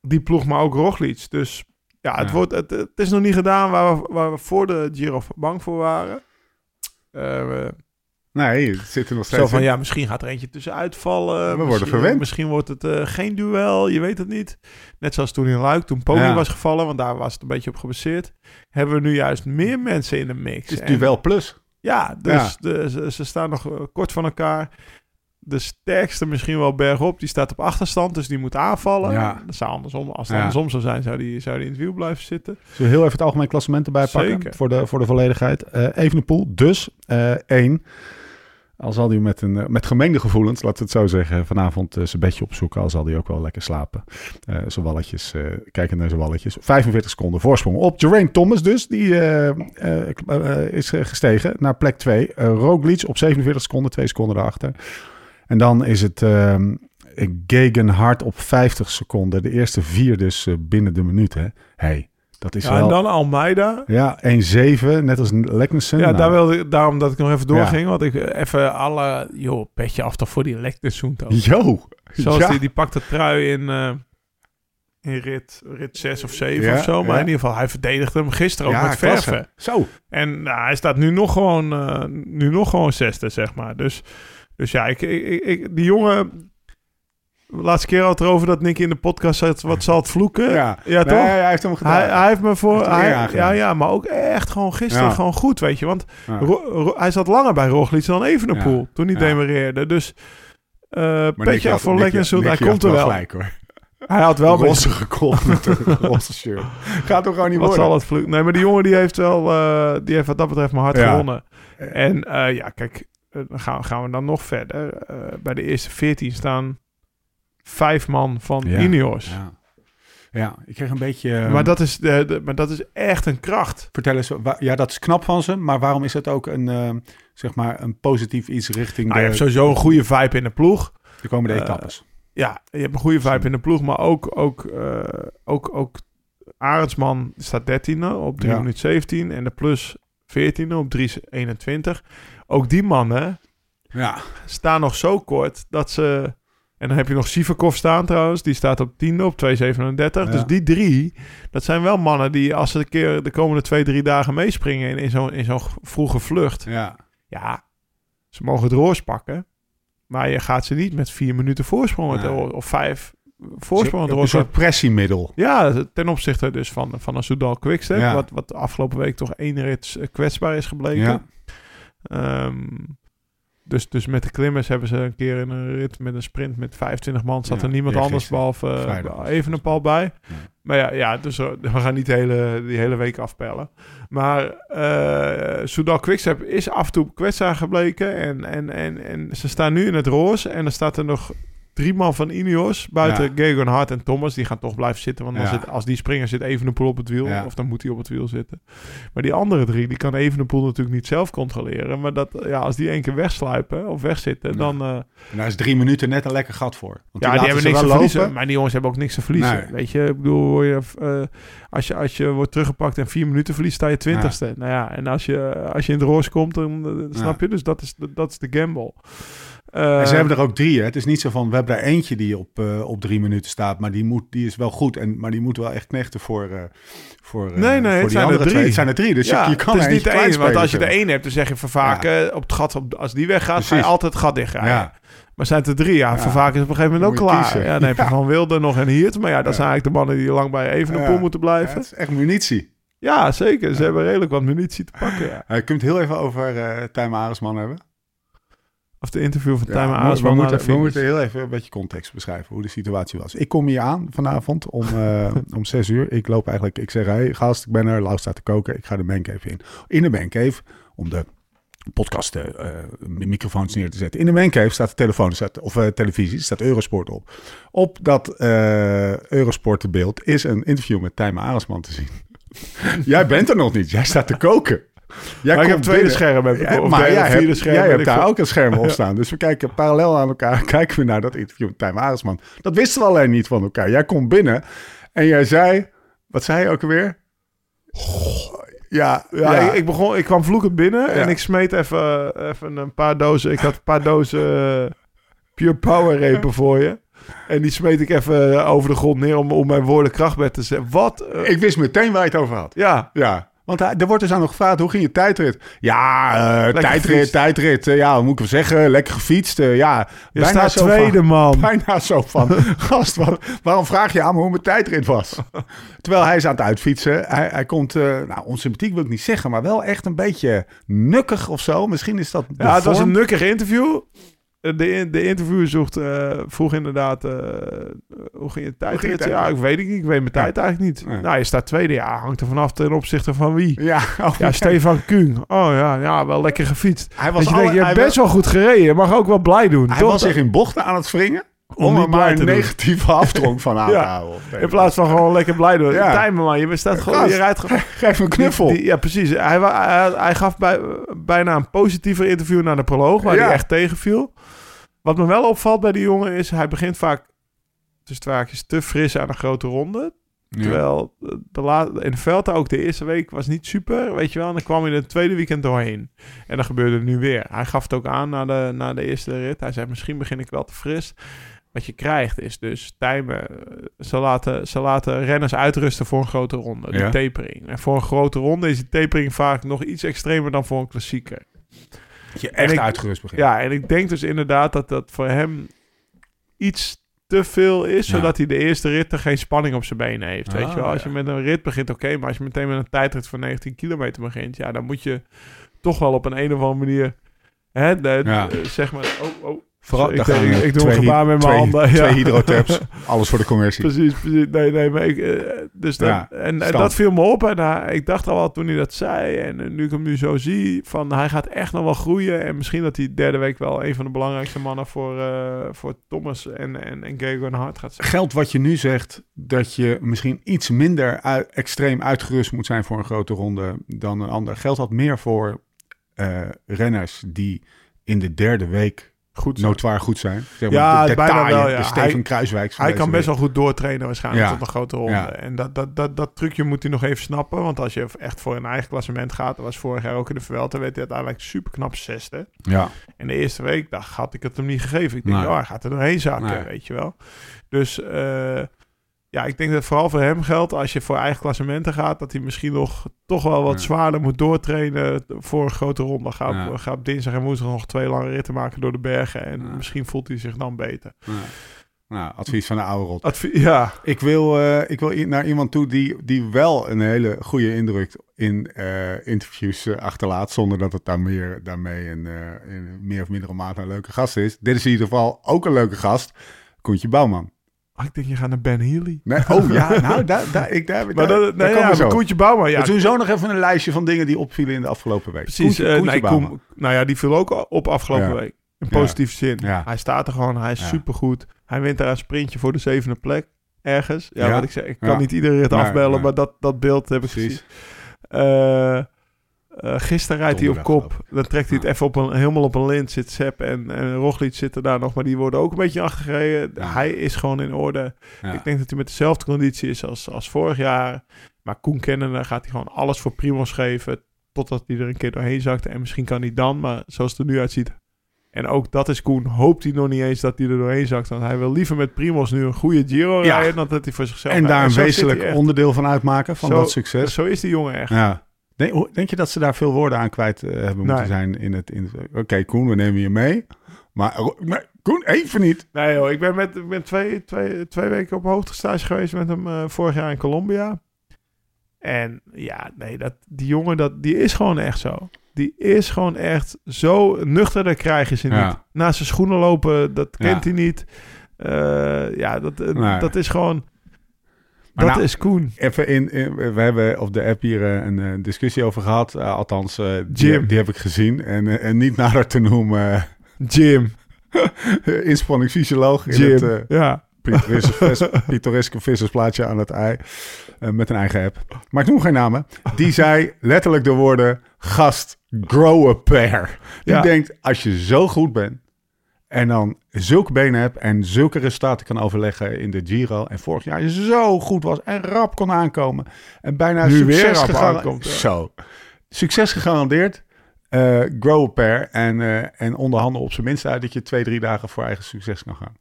die ploeg, maar ook Roglic. Dus ja, het, Ja. Wordt, het, het is nog niet gedaan waar we, waar we voor de Giro bang voor waren. Eh, Nee, het zit er nog steeds zo van, in. ja, misschien gaat er eentje tussenuit vallen. We worden Misschien- verwend. Misschien wordt het eh, geen duel, je weet het niet. Net zoals toen in Luik, toen Pony Ja. was gevallen, want daar was het een beetje op gebaseerd. Hebben we nu juist meer mensen in de mix. Het is En- duel plus. Ja, dus Ja. De, ze, ze staan nog eh, kort van elkaar. de sterkste misschien wel bergop. Die staat op achterstand, dus die moet aanvallen. Ja. Dat zou andersom, als het andersom zou zijn, zou die, zou die in het wiel blijven zitten. Zullen we heel even het algemeen klassement erbij pakken? Voor de, voor de volledigheid. Eh Evenepoel, dus eh één. Al zal hij met, een, eh, met gemengde gevoelens, laten we het zo zeggen, vanavond eh, zijn bedje opzoeken. Al zal hij ook wel lekker slapen. Eh, zijn walletjes, eh, kijken naar zijn walletjes. 45 seconden voorsprong op Geraint Thomas dus. Die is gestegen naar plek 2. Eh Roglic op 47 seconden, 2 seconden erachter. En dan is het ehm Gegenhard op 50 seconden. De eerste vier dus binnen de minuut. Hè. Hey, dat is Ja, wel... en dan Almeida. Ja, 1-7, net als Leknissen. Ja, Nou, daar wilde, ik- daarom dat ik nog even Ja. doorging. Want ik even alle... Joh, petje af toch voor die toch. Yo! Zoals ja. die, die pakt de trui in, eh, in rit, rit 6 of 7 Ja, of zo. Maar ja. in ieder geval, hij verdedigde hem gisteren ook Ja, met klasse. verven. Zo. En nou, hij staat nu nog gewoon, eh, nu nog gewoon zesde, zeg maar. Dus, dus ja, ik, ik, ik- die jongen... Laatste keer had het erover dat Nick in de podcast zat, wat zal het vloeken? Ja, ja toch? Nee, hij heeft hem gedaan. Hij, hij heeft me voor. Heeft Hij, ja, ja, maar ook echt gewoon gisteren Ja. gewoon goed, weet je. Want Ja. Ro- Ro- hij zat langer bij Roglic dan Evenepoel Ja. toen hij Ja. demareerde. Dus Maar petje Nicky af voor Nicky- Lekkensoen. Hij Nicky komt er wel. gelijk hoor. Hij had wel beetje- gekocht met een roze shirt. Gaat toch gewoon niet Wat worden? zal het vloek? Nee, maar die jongen die heeft wel, eh, die heeft wat dat betreft mijn hart gewonnen. En eh, ja, kijk, dan gaan, gaan we dan nog verder. Bij de eerste 14 staan vijf man van Ja. Ineos. Ja. ja, ik kreeg een beetje... eh, Maar, dat is de, de- maar dat is echt een kracht. Vertel eens, ja, dat is knap van ze, maar waarom is het ook een, eh, zeg maar, een positief iets richting Nou, je de, hebt sowieso een goede vibe in de ploeg. de komende eh, etappes? Ja, je hebt een goede vibe in de ploeg, maar ook, ook, eh, ook, ook Arendsman staat 13e op 3 Ja. minuten 17 en de plus 14e op 3.21. Ook die mannen Ja, staan nog zo kort dat ze... En dan heb je nog Sivakov staan trouwens, die staat op 10e op 2.37. Ja. Dus die drie, dat zijn wel mannen die als ze een keer de komende twee, drie dagen meespringen in, in zo'n in zo'n vroege vlucht. ja. Ja, ze mogen het roos pakken. Maar je gaat ze niet met vier minuten voorsprong of vijf voorsprong Een soort pressiemiddel. Ja, ten opzichte dus van, van een Soudal Quickstep. Ja. Wat, wat de afgelopen week toch één rit eh, kwetsbaar is gebleken. Ja. Ehm, dus, dus met de klimmers hebben ze een keer in een rit met een sprint met 25 man. Zat Ja, er niemand anders behalve uh, even een pal bij. Ja. Maar ja, ja dus eh, we gaan niet de hele, die hele week afpellen. Maar eh Soudal Quickstep is af en toe kwetsbaar gebleken. En, en, en, en ze staan nu in het roze. En er staat er nog drie man van Ineos. Buiten Ja. Hart en Thomas. Die gaan toch blijven zitten. Want als, Ja. het, als die springen zit Evenepoel op het wiel. Ja. Of dan moet hij op het wiel zitten. Maar die andere drie, die kan Evenepoel natuurlijk niet zelf controleren. Maar dat, ja, als die één keer wegsluipen of wegzitten, dan... En daar is drie minuten net een lekker gat voor. Want ja, die hebben niks te verliezen. lopen. Maar die jongens hebben ook niks te verliezen. Nee. Weet je, ik bedoel, je, eh, als, je, als je wordt teruggepakt en vier minuten verliest, sta je twintigste. Nou ja, en als je, als je in de roos komt, dan eh, snap je. Dus dat is, de- dat is de gamble. Eh, En ze hebben er ook drie. Hè? Het is niet zo van, we hebben er eentje die op, eh, op drie minuten staat, maar die, moet, die is wel goed. En, maar die moet wel echt knechten voor, eh voor, eh, Nee, nee, voor het die zijn er drie. twee. Het zijn er drie, dus ja, je, je kan het is niet de één. Want als je de één hebt, dan zeg je Vervaken op het gat. Op, als die weggaat, ga je altijd het gat dichtrijden. Ja, Maar zijn het er drie? Ja. Vervaken is op een gegeven moment ook je klaar. kiezen. Ja, dan heb je. Van Wilde nog en Hiert. Maar ja, dat zijn eigenlijk de mannen die lang bij Evenepoel Ja. moeten Ja, blijven. het is echt munitie. Ja, zeker. Ze hebben redelijk wat munitie te pakken. Ja. Uh, kunt heel even over uh, Tijmen Aresman hebben? Of de interview van Ja, Tijmen we- moeten, we finish. moeten heel even een beetje context beschrijven hoe de situatie was. Ik kom hier aan vanavond om, uh, (laughs) om zes uur. Ik loop eigenlijk, ik zeg, hey, gast, ik ben er, Lau staat te koken. Ik ga de mancave in. In de mancave, om de podcast, uh, microfoons neer te zetten. In de mancave staat de telefoon, staat, of uh, televisie, staat Eurosport op. Op dat Eurosport beeld is een interview met Tijmen Aresman te zien. (laughs) jij bent er nog niet, jij staat te koken. Jij maar ik heb tweede scherm. Heb ik, of maar jij vierde hebt, scherm. jij hebt daar ook een scherm op staan. Dus we kijken parallel aan elkaar. (laughs) Kijken we naar dat interview met Tijmen Aresman. Dat wisten we alleen niet van elkaar. Jij komt binnen en jij zei... Wat zei je ook alweer? Ja, Ja, ja. Ik, ik, begon, ik kwam vloekend binnen en ik smeet even, even een paar dozen. Ik had een paar dozen eh, Pure Power repen (laughs) voor je. En die smeet ik even over de grond neer om, om mijn woorden krachtbed te zetten. Wat? eh, Ik wist meteen waar je het over had. ja, Ja. Want hij, er wordt dus aan nog gevraagd, hoe ging je tijdrit? Ja, eh, tijdrit, gefietst. tijdrit. eh, ja, wat moet ik wel zeggen? Lekker gefietst. eh, ja, je staat zo tweede, van, man. (laughs) Bijna zo van, (laughs) gast, wat, waarom vraag je aan me hoe mijn tijdrit was? (laughs) Terwijl hij is aan het uitfietsen. Hij, hij komt, nou, onsympathiek wil ik niet zeggen, maar wel echt een beetje nukkig of zo. Misschien is dat Ja, het was een nukkig interview. De, de interviewer zocht, eh, vroeg inderdaad, eh, hoe ging je tijd? ging? Ja, ik weet het niet. Ik weet mijn Ja. tijd eigenlijk niet. Nee. Nou, je staat tweede. Ja, hangt er vanaf ten opzichte van wie. Ja, (laughs) oh, Ja, Stefan Kuhn. Oh ja, ja, wel lekker gefietst. Hij Was je denkt, alle- je hebt best wel goed gereden. Je mag ook wel blij doen. Hij toch? was zich in bochten aan het wringen om, er maar een negatieve (laughs) afdronk van aan te houden. In plaats van gewoon lekker blij doen. Ja. Timer man, je staat gewoon, Gast. je rijdt gewoon. (laughs) Geef een knuffel. Die- die- ja, precies. Hij, hij, hij gaf bij, bijna een positiever interview naar de proloog, waar Ja. hij echt tegenviel. Wat me wel opvalt bij die jongen is, hij begint vaak tussen te fris aan een grote ronde. Terwijl de in veld ook de eerste week was niet super, weet je wel. En dan kwam hij het tweede weekend doorheen. En dat gebeurde nu weer. Hij gaf het ook aan na de, na de eerste rit. Hij zei, misschien begin ik wel te fris. Wat je krijgt is dus timen. Ze laten, ze laten renners uitrusten voor een grote ronde. Ja. tapering. En voor een grote ronde is die tapering vaak nog iets extremer dan voor een klassieker. Dat je echt ik- uitgerust begint. Ja, en ik denk dus inderdaad dat dat voor hem iets te veel is, Ja. zodat hij de eerste rit er geen spanning op zijn benen heeft. weet Ah, je wel, als ja. je met een rit begint, oké, maar als je meteen met een tijdrit van 19 kilometer begint, ja, dan moet je toch wel op een, een of andere manier, hè, de, Ja. de- zeg maar, oh, oh, Vooral, ik, ik doe Twee een gebaar met mijn twee- handen. Twee ja. hydrotaps. (laughs) Alles voor de commercie. Precies, precies. Nee, nee, maar ik... eh, dus dat, Ja, en, dat viel me op. En hij- ik dacht al wel toen hij dat zei. En eh, nu ik hem nu zo zie, van hij gaat echt nog wel groeien. En misschien dat hij derde week wel een van de belangrijkste mannen voor, eh, voor Thomas en, en, en Gregor en Hart gaat zijn. Geldt wat je nu zegt, dat je misschien iets minder extreem uitgerust moet zijn voor een grote ronde dan een ander. Geldt dat meer voor eh, renners die in de derde week Goed notoir goed zijn? Zeg Ja, de bijna wel, ja. De Steven Hij- Kruiswijk. Hij kan best wel goed doortrainen waarschijnlijk Ja. tot een grote ronde. Ja. En dat, dat, dat, dat trucje moet hij nog even snappen. Want als je echt voor een eigen klassement gaat... dat was vorig jaar ook in de Vuelta... werd hij uiteindelijk super knap zesde. Ja, En de eerste week, dacht, had ik het hem niet gegeven. Ik denk, Nee. oh, hij gaat er doorheen zakken, Nee. weet je wel. Dus eh, ja, ik denk dat vooral voor hem geldt, als je voor eigen klassementen gaat, dat hij misschien nog toch wel wat Ja. zwaarder moet doortrainen voor een grote ronde. Ga op, Ja. ga op dinsdag en woensdag nog twee lange ritten maken door de bergen. En Ja. misschien voelt hij zich dan beter. Nou, advies van de oude rot. Advie- ja, Ik wil, eh, ik wil naar iemand toe die, die wel een hele goede indruk in eh, interviews eh, achterlaat. Zonder dat het daar meer, daarmee een, in meer of mindere mate een leuke gast is. Dit is in ieder geval ook een leuke gast. Koentje Bouwman. Oh, ik denk je gaat naar Ben Healy. Nee, oh ja, nou, daar, daar, ik, daar, Maar daar, dat, daar nee, komen ja, we zo. maar Koentje Bouwman, ja. We doen zo nog even een lijstje van dingen die opvielen in de afgelopen week. Precies. Koentje, eh, Koentje nee, Bouwman. Koen- nou ja, die viel ook op afgelopen Ja. week. In positieve zin. Ja. Hij staat er gewoon. Hij is supergoed. Hij wint daar een sprintje voor de zevende plek. Ergens. Ja, wat ik zeg. Ik kan niet iedere rit Nee, afbellen, maar dat, dat beeld heb ik Precies. gezien. Eh, eh, gisteren rijdt hij op kop. Dan trekt hij het even op een, helemaal op een lint. Zit Sepp en, en Roglic zitten daar nog. Maar die worden ook een beetje achtergereden. Ja. Hij is gewoon in orde. Ja. Ik denk dat hij met dezelfde conditie is als, als vorig jaar. Maar Koen kennende gaat hij gewoon alles voor Primos geven. Totdat hij er een keer doorheen zakt. En misschien kan hij dan, maar zoals het er nu uitziet. En ook dat is Koen. Hoopt hij nog niet eens dat hij er doorheen zakt. Want hij wil liever met Primos nu een goede Giro Ja. rijden. Dan dat hij voor zichzelf En daar een wezenlijk onderdeel van uitmaken van Zo- dat succes. Zo is die jongen echt. Ja. Denk, denk je dat ze daar veel woorden aan kwijt eh, hebben moeten Nee. zijn in het... In, Oké, Koen, we nemen je mee. Maar Ro- nee, Koen, even niet. Nee joh, ik ben, met, ik ben twee, twee, twee weken op hoogtestage geweest met hem eh, vorig jaar in Colombia. En ja, nee, dat, die jongen, dat, die is gewoon echt zo. Die is gewoon echt zo nuchter, dat krijgen ze niet. Ja. Naast zijn schoenen lopen, dat kent Ja. hij niet. Eh, ja, dat, Nee. dat is gewoon... Maar dat nou, is Koen. Even in, in- we hebben op de app hier eh, een eh, discussie over gehad. Eh, althans, Jim. die heb ik gezien. En, en niet nader te noemen, Jim. (laughs) uh, inspanningsfysioloog in Jim. het ja. pittoreske, (laughs) vis- pittoreske vissersplaatje aan het ei. met een eigen app. Maar ik noem geen namen. Die zei letterlijk de woorden gast, grow a pair. Die Ja. denkt, als je zo goed bent en dan zulke benen hebt en zulke resultaten kan overleggen in de Giro en vorig jaar zo goed was en rap kon aankomen en bijna Nu weer succes rap gegaran- aankomt, ja. Zo. Succes gegarandeerd. eh, grow a pair en, eh, en onderhandel op zijn minst uit dat je twee, drie dagen voor eigen succes kan gaan.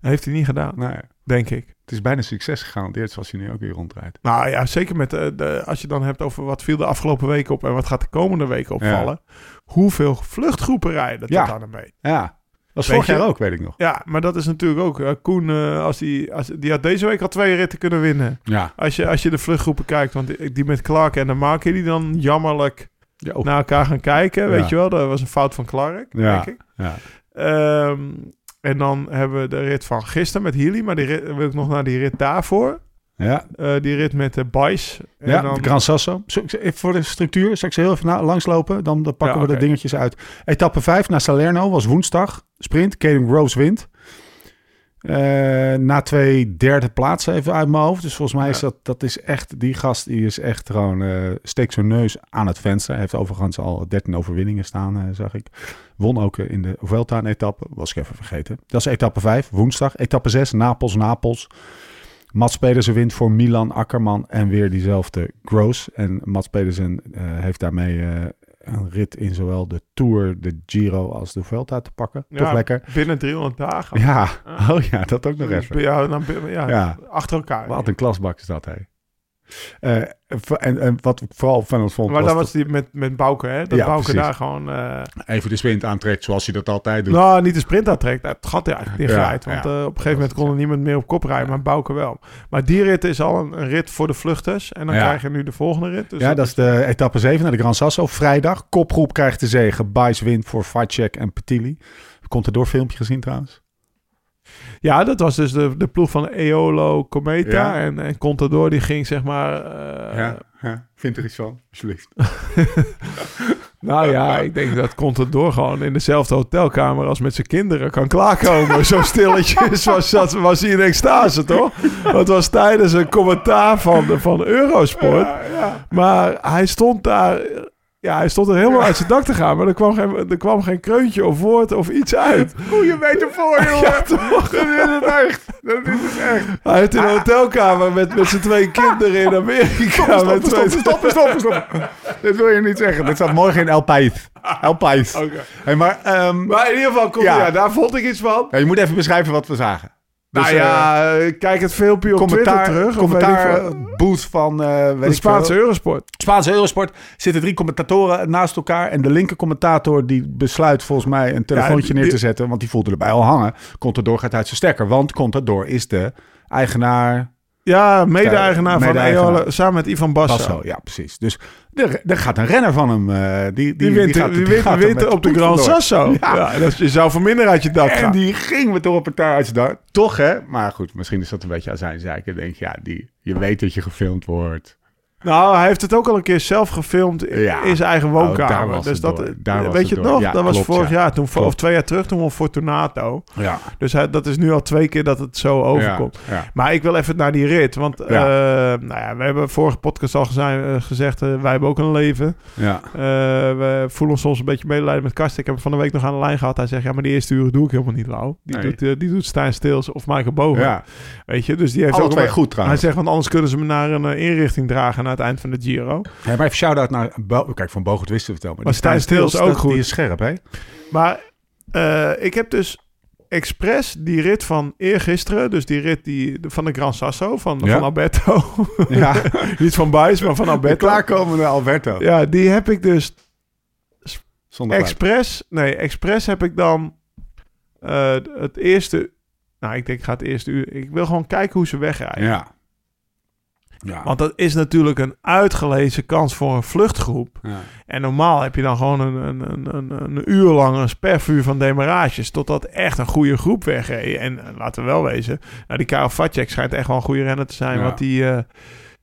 Heeft hij niet gedaan, Nou, ja, denk ik. het is bijna succes gegarandeerd zoals hij nu ook weer rondrijdt. Nou ja, zeker met eh, de, als je dan hebt over wat viel de afgelopen weken op en wat gaat de komende weken opvallen. Hoeveel vluchtgroepen rijden Ja. en mee. Ja, was vorig jaar ook, weet ik nog. Ja, maar dat is natuurlijk ook. Koen, eh, als die, als, die had deze week al twee ritten kunnen winnen. Ja. Als je, als je de vluchtgroepen kijkt, want die, die met Clark en de Marke die dan jammerlijk Ja, ook. naar elkaar gaan kijken. Ja. Weet je wel, dat was een fout van Clark, Ja. denk ik. ja. Ehm, en dan hebben we de rit van gisteren met Healy. Maar die rit, wil ik nog naar die rit daarvoor. Ja, Eh, die rit met de Bice. En ja dan, de Gran Sasso. Even voor de structuur, zal ik ze heel even na, langslopen? Dan, dan pakken Ja, we de dingetjes uit. Etappe 5 naar Salerno was woensdag. Sprint, Caden Groves wint. Eh, na twee derde plaatsen even uit mijn hoofd. Dus volgens mij is Ja. dat, dat is echt, die gast die is echt gewoon, eh steekt zijn neus aan het venster. Hij heeft overigens al 13 overwinningen staan, zag ik. Won ook in de Vuelta een etappe, was ik even vergeten. Dat is etappe 5, woensdag. Etappe 6, Napels, Napels. Mats Pedersen wint voor Milan Akkerman en weer diezelfde Gross. En Mats Pedersen eh, heeft daarmee eh, een rit in zowel de Tour, de Giro als de Vuelta te pakken. Ja, Toch lekker? Binnen 300 dagen. Ja, oh ja, dat ook nog even. Ja, dan, ja, Ja. achter elkaar. Wat een klasbak is dat, hé. Eh, en, en wat ik vooral van ons vond, Maar was dat was die met, met Bouke, hè? Dat Ja, Bouke precies. daar gewoon... eh, even de sprint aantrekt zoals hij dat altijd doet. nou, niet de sprint aantrekt. Het gat er eigenlijk Ja, dichtgeleid. Want ja. eh, op een gegeven moment kon er niemand meer op kop rijden. Maar Bouke wel. Maar die rit is al een, een rit voor de vluchters. En dan Ja. krijg je nu de volgende rit. Dus ja, dat is de etappe 7 naar de Gran Sasso. Vrijdag, kopgroep krijgt de zegen. Bice wint voor Vacek en Petili. Komt er door filmpje gezien trouwens? Ja, dat was dus de, de ploeg van Eolo Cometa. Ja. En, en Contador die ging zeg maar... eh, ja, vind er iets van, alsjeblieft. (laughs) Nou ja, ik denk dat Contador gewoon in dezelfde hotelkamer als met zijn kinderen kan klaarkomen. Zo stilletjes was, was hij in extase, toch? Dat was tijdens een commentaar van, van Eurosport. Maar hij stond daar... Ja, hij stond er helemaal uit zijn dak te gaan. Maar er kwam geen, er kwam geen kreuntje of woord of iets uit. (laughs) Goeie metafoor, jongen. Ja, toch? Dat is het echt. Dat is het echt. Hij heeft in een hotelkamer met, met zijn twee kinderen in Amerika. Stop, met stop, twee- stop, stop, stop. Dit wil je niet zeggen. Dit staat morgen in El País. El País. Oké. Hey, maar ehm, Maar in ieder geval, kom, Ja. ja. daar vond ik iets van. ja, je moet even beschrijven wat we zagen. Dus, nou ja, eh, kijk het filmpje op commentaar, Twitter terug. commentaar booth van eh weet de Spaanse. Eurosport. Spaanse Eurosport zitten drie commentatoren naast elkaar. En de linker commentator die besluit volgens mij een telefoontje die- neer te zetten. Want die voelde erbij al hangen. Contador gaat uit zijn stekker. Want Contador is de eigenaar Ja, mede-eigenaar van. Eole, samen met Ivan Basso. Basso. Ja, precies. Dus er, er gaat een renner van hem. eh, die, die, Die wint, gaat, die wint, gaat er wint op de Grand. Sasso. Ja. Ja. dat is, je zou voor minder uit je dak En gaan. die ging met door een partij uit zijn dak. Toch hè? Maar goed, misschien is dat een beetje aan zijn zeiken. Ik denk, ja, die, je weet dat je gefilmd wordt. Nou, hij heeft het ook al een keer zelf gefilmd in, Ja. zijn eigen Oh, daar woonkamer. was dus dat, door. Daar was weet je het nog? Ja, dat was vorig ja. jaar, toen, Klopt. of twee jaar terug, toen won Fortunato. Ja. Dus hij, dat is nu al twee keer dat het zo overkomt. Maar ik wil even naar die rit. Want eh, nou ja, we hebben vorige podcast al gezegd, eh, gezegd eh, wij hebben ook een leven. ja. Eh, we voelen ons soms een beetje medelijden met Karsten. Ik heb hem van de week nog aan de lijn gehad. Hij zegt, ja, maar die eerste uren doe ik helemaal niet, Lau. Die, Nee. doet, eh, die doet Stijn Stils of Michael Boven. ja. Weet je, dus die heeft Alle ook twee goed Hij trouwens. zegt, want anders kunnen ze me naar een eh, inrichting dragen... naar het eind van de Giro. Ja, maar even shout-out naar... Bo Kijk, van Bogen wist te vertellen. Maar, Maar Stijn Stils ook goed. Die is scherp, hè? Maar eh, ik heb dus expres die rit van eergisteren... dus die rit die, van de Gran Sasso, van, Ja. van Alberto... (laughs) Ja. (laughs) niet van Buis, maar van De Alberto. klaarkomende Alberto. Ja, die heb ik dus Zonder. Expres, nee, expres heb ik dan eh, het eerste, nou ik denk ik ga het eerste uur, ik wil gewoon kijken hoe ze wegrijden. Ja. Ja. Want dat is natuurlijk een uitgelezen kans voor een vluchtgroep. ja. En normaal heb je dan gewoon een, een, een, een, een uur lang een spervuur van demarages. Totdat echt een goede groep wegreed. En laten we wel wezen. Nou, die Karel Vatjek schijnt echt wel een goede renner te zijn. Ja. Want die, eh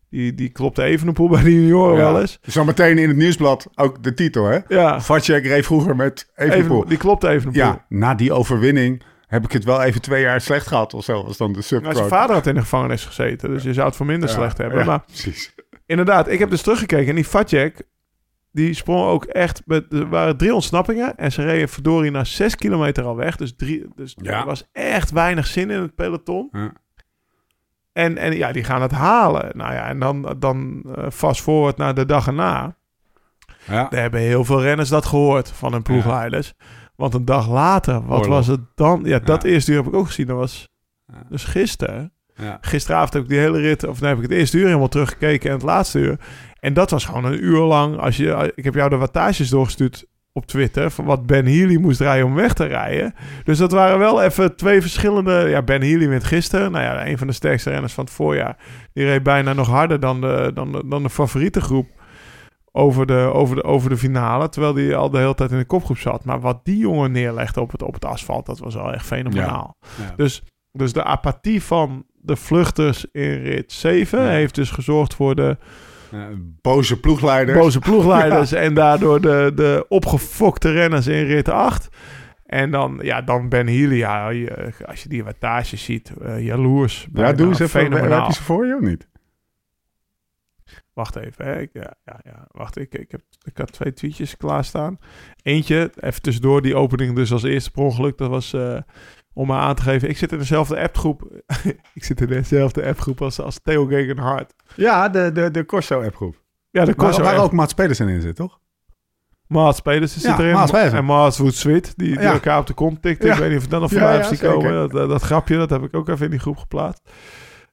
die, die klopt Evenepoel (laughs) bij de junioren Ja. wel eens. Zometeen in het nieuwsblad ook de titel, hè? Ja, Vatjek reed vroeger met Evenepoel. Evenepoel, die klopt Evenepoel. Ja, na die overwinning heb ik het wel even twee jaar slecht gehad of zo. Was dan de Nou, subquote. zijn vader had in de gevangenis gezeten. Dus je zou het voor minder Ja, slecht hebben. ja, Maar precies. inderdaad, ik heb dus teruggekeken. En die Fatjek, die sprong ook echt... Met, er waren drie ontsnappingen. En ze reden verdorie na zes kilometer al weg. Dus, drie, dus Ja. er was echt weinig zin in het peloton. Ja. En, en ja, die gaan het halen. Nou ja, en dan, dan uh, fast forward naar de dag erna. Ja. Er hebben heel veel renners dat gehoord van hun ploegleiders. Want een dag later, wat Oorlog. was het dan? Ja, dat Ja. eerste uur heb ik ook gezien. Dat was Ja. dus gisteren. Ja. Gisteravond heb ik die hele rit, of dan heb ik het eerste uur helemaal teruggekeken en het laatste uur. En dat was gewoon een uur lang. Als je, ik heb jou de wattages doorgestuurd op Twitter van wat Ben Healy moest rijden om weg te rijden. Dus dat waren wel even twee verschillende. Ja, Ben Healy wint gisteren. Nou ja, een van de sterkste renners van het voorjaar. Die reed bijna nog harder dan de, dan de, dan de favoriete groep. Over de, over, de, over de finale. Terwijl hij al de hele tijd in de kopgroep zat. Maar wat die jongen neerlegde op het, op het asfalt, dat was wel echt fenomenaal. Ja. Dus, dus de apathie van de vluchters in rit 7 Ja. heeft dus gezorgd voor de boze ploegleider. boze ploegleiders (laughs) en daardoor de, de opgefokte renners in rit 8. En dan, ja, dan Ben Healy, als je die wattage ziet, eh, jaloers. Ja, Bijna doe eens even. fenomenaal. Heb je ze voor je of niet? Wacht even, hè. Ik, ja, ja, ja, wacht, ik, ik, heb, ik had twee tweetjes klaarstaan. Eentje, even tussendoor, die opening dus als eerste per ongeluk. Dat was eh, om me aan te geven. Ik zit in dezelfde appgroep. (laughs) ik zit in dezelfde appgroep als, als Theo Gegenhardt. Ja, de, de, de Corso appgroep. Ja, de Corso waar ook Maat Spelers in zit, toch? Maat Spelers zit Ja, erin. Spelers. En Maat Wood-Sweet, die, die Ja. elkaar op de kont tikte. Ja. Ik weet niet of het dan nog voorbij ja, komen. Dat, dat, dat grapje, dat heb ik ook even in die groep geplaatst.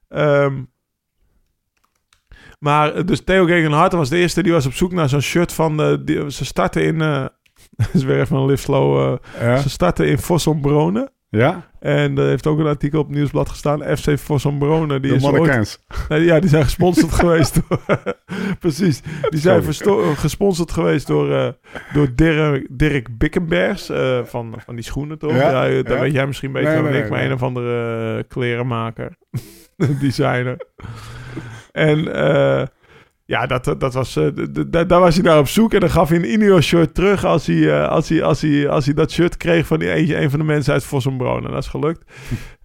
Ehm, maar eh, dus Theo Gegenhardt was de eerste die was op zoek naar zo'n shirt van... eh, die, ze starten in... (laughs) dat is weer even een live slow. eh, Ja. Ze starten in Vossombronen. Ja? En er heeft ook een artikel op het nieuwsblad gestaan. FC Vossombronen. Die De is ooit. (laughs) Nee, ja, die zijn gesponsord (laughs) geweest door... Precies. Die zijn gesponsord geweest door, door Dirk, Dirk Bickenbergs. van, van die schoenen, toch? Ja, Ja, ja. weet jij misschien beter Nee, dan nee, ik. Maar een of andere klerenmaker. Designer. En... eh, ja, dat, dat was, eh, daar was hij naar op zoek. En dan gaf hij een Ineos shirt terug als hij, eh, als, hij, als, hij, als hij dat shirt kreeg van die eentje, een van de mensen uit Vossenbroon. En dat is gelukt. (laughs)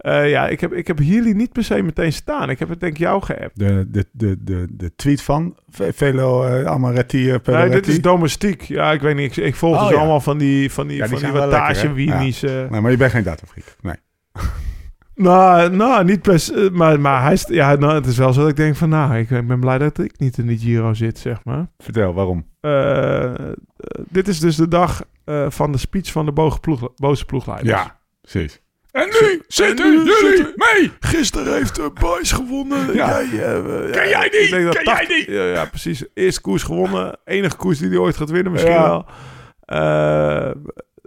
Ja, ik heb, ik heb niet per se meteen staan. Ik heb het denk ik jou geappt. De, de, de, de, de tweet van Ve- Velo uh, Amaretti uh, Nee, dit is domestiek. Ja, ik weet niet. Ik, ik volg Oh, dus ja. allemaal van die, van die, Ja, die van die lekker, wattage maar je bent geen datafreak. Nee. Nou, nou, niet per se. Maar, maar hij is, ja, nou, het is wel zo dat ik denk van, nou, ik ben blij dat ik niet in die Giro zit, zeg maar. Vertel, waarom? Eh, eh, dit is dus de dag eh, van de speech van de boge ploeg, boze ploegleiders. Ja, precies. En nu zitten jullie mee! Gisteren heeft uh, Boys gewonnen. Ja. Jij, eh, eh, Ken jij niet? Ken jij 80 niet? Ja, ja, precies. Eerste koers gewonnen. Enige koers die hij ooit gaat winnen misschien Ja. wel.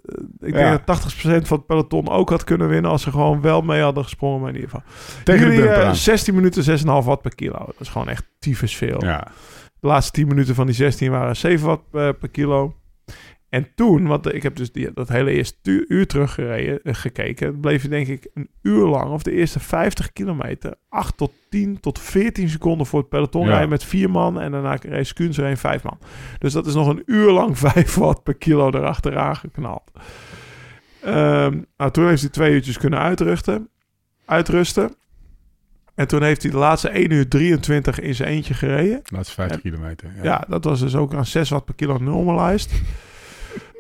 Eh, ik Ja. denk dat 80% van het peloton ook had kunnen winnen... als ze gewoon wel mee hadden gesprongen. Maar in ieder geval. Tegen de Jullie, bumper eh, aan. 16 minuten, 6,5 watt per kilo. Dat is gewoon echt tyfus veel. Ja. De laatste 10 minuten van die 16 waren 7 watt eh, per kilo. En toen, want ik heb dus die, dat hele eerste uur teruggereden, eh, gekeken, bleef je denk ik een uur lang, of de eerste 50 kilometer, 8 tot 10 tot 14 seconden voor het peloton Ja. rijden met vier man. En daarna reed Skuns er een vijf man. Dus dat is nog een uur lang (laughs) 5 watt per kilo erachteraan geknald. Ehm, nou, toen heeft hij twee uurtjes kunnen uitrusten. uitrusten. En toen heeft hij de laatste 1 uur 23 in zijn eentje gereden. De laatste 50 kilometer. Ja. Ja. dat was dus ook aan 6 watt per kilo normalized.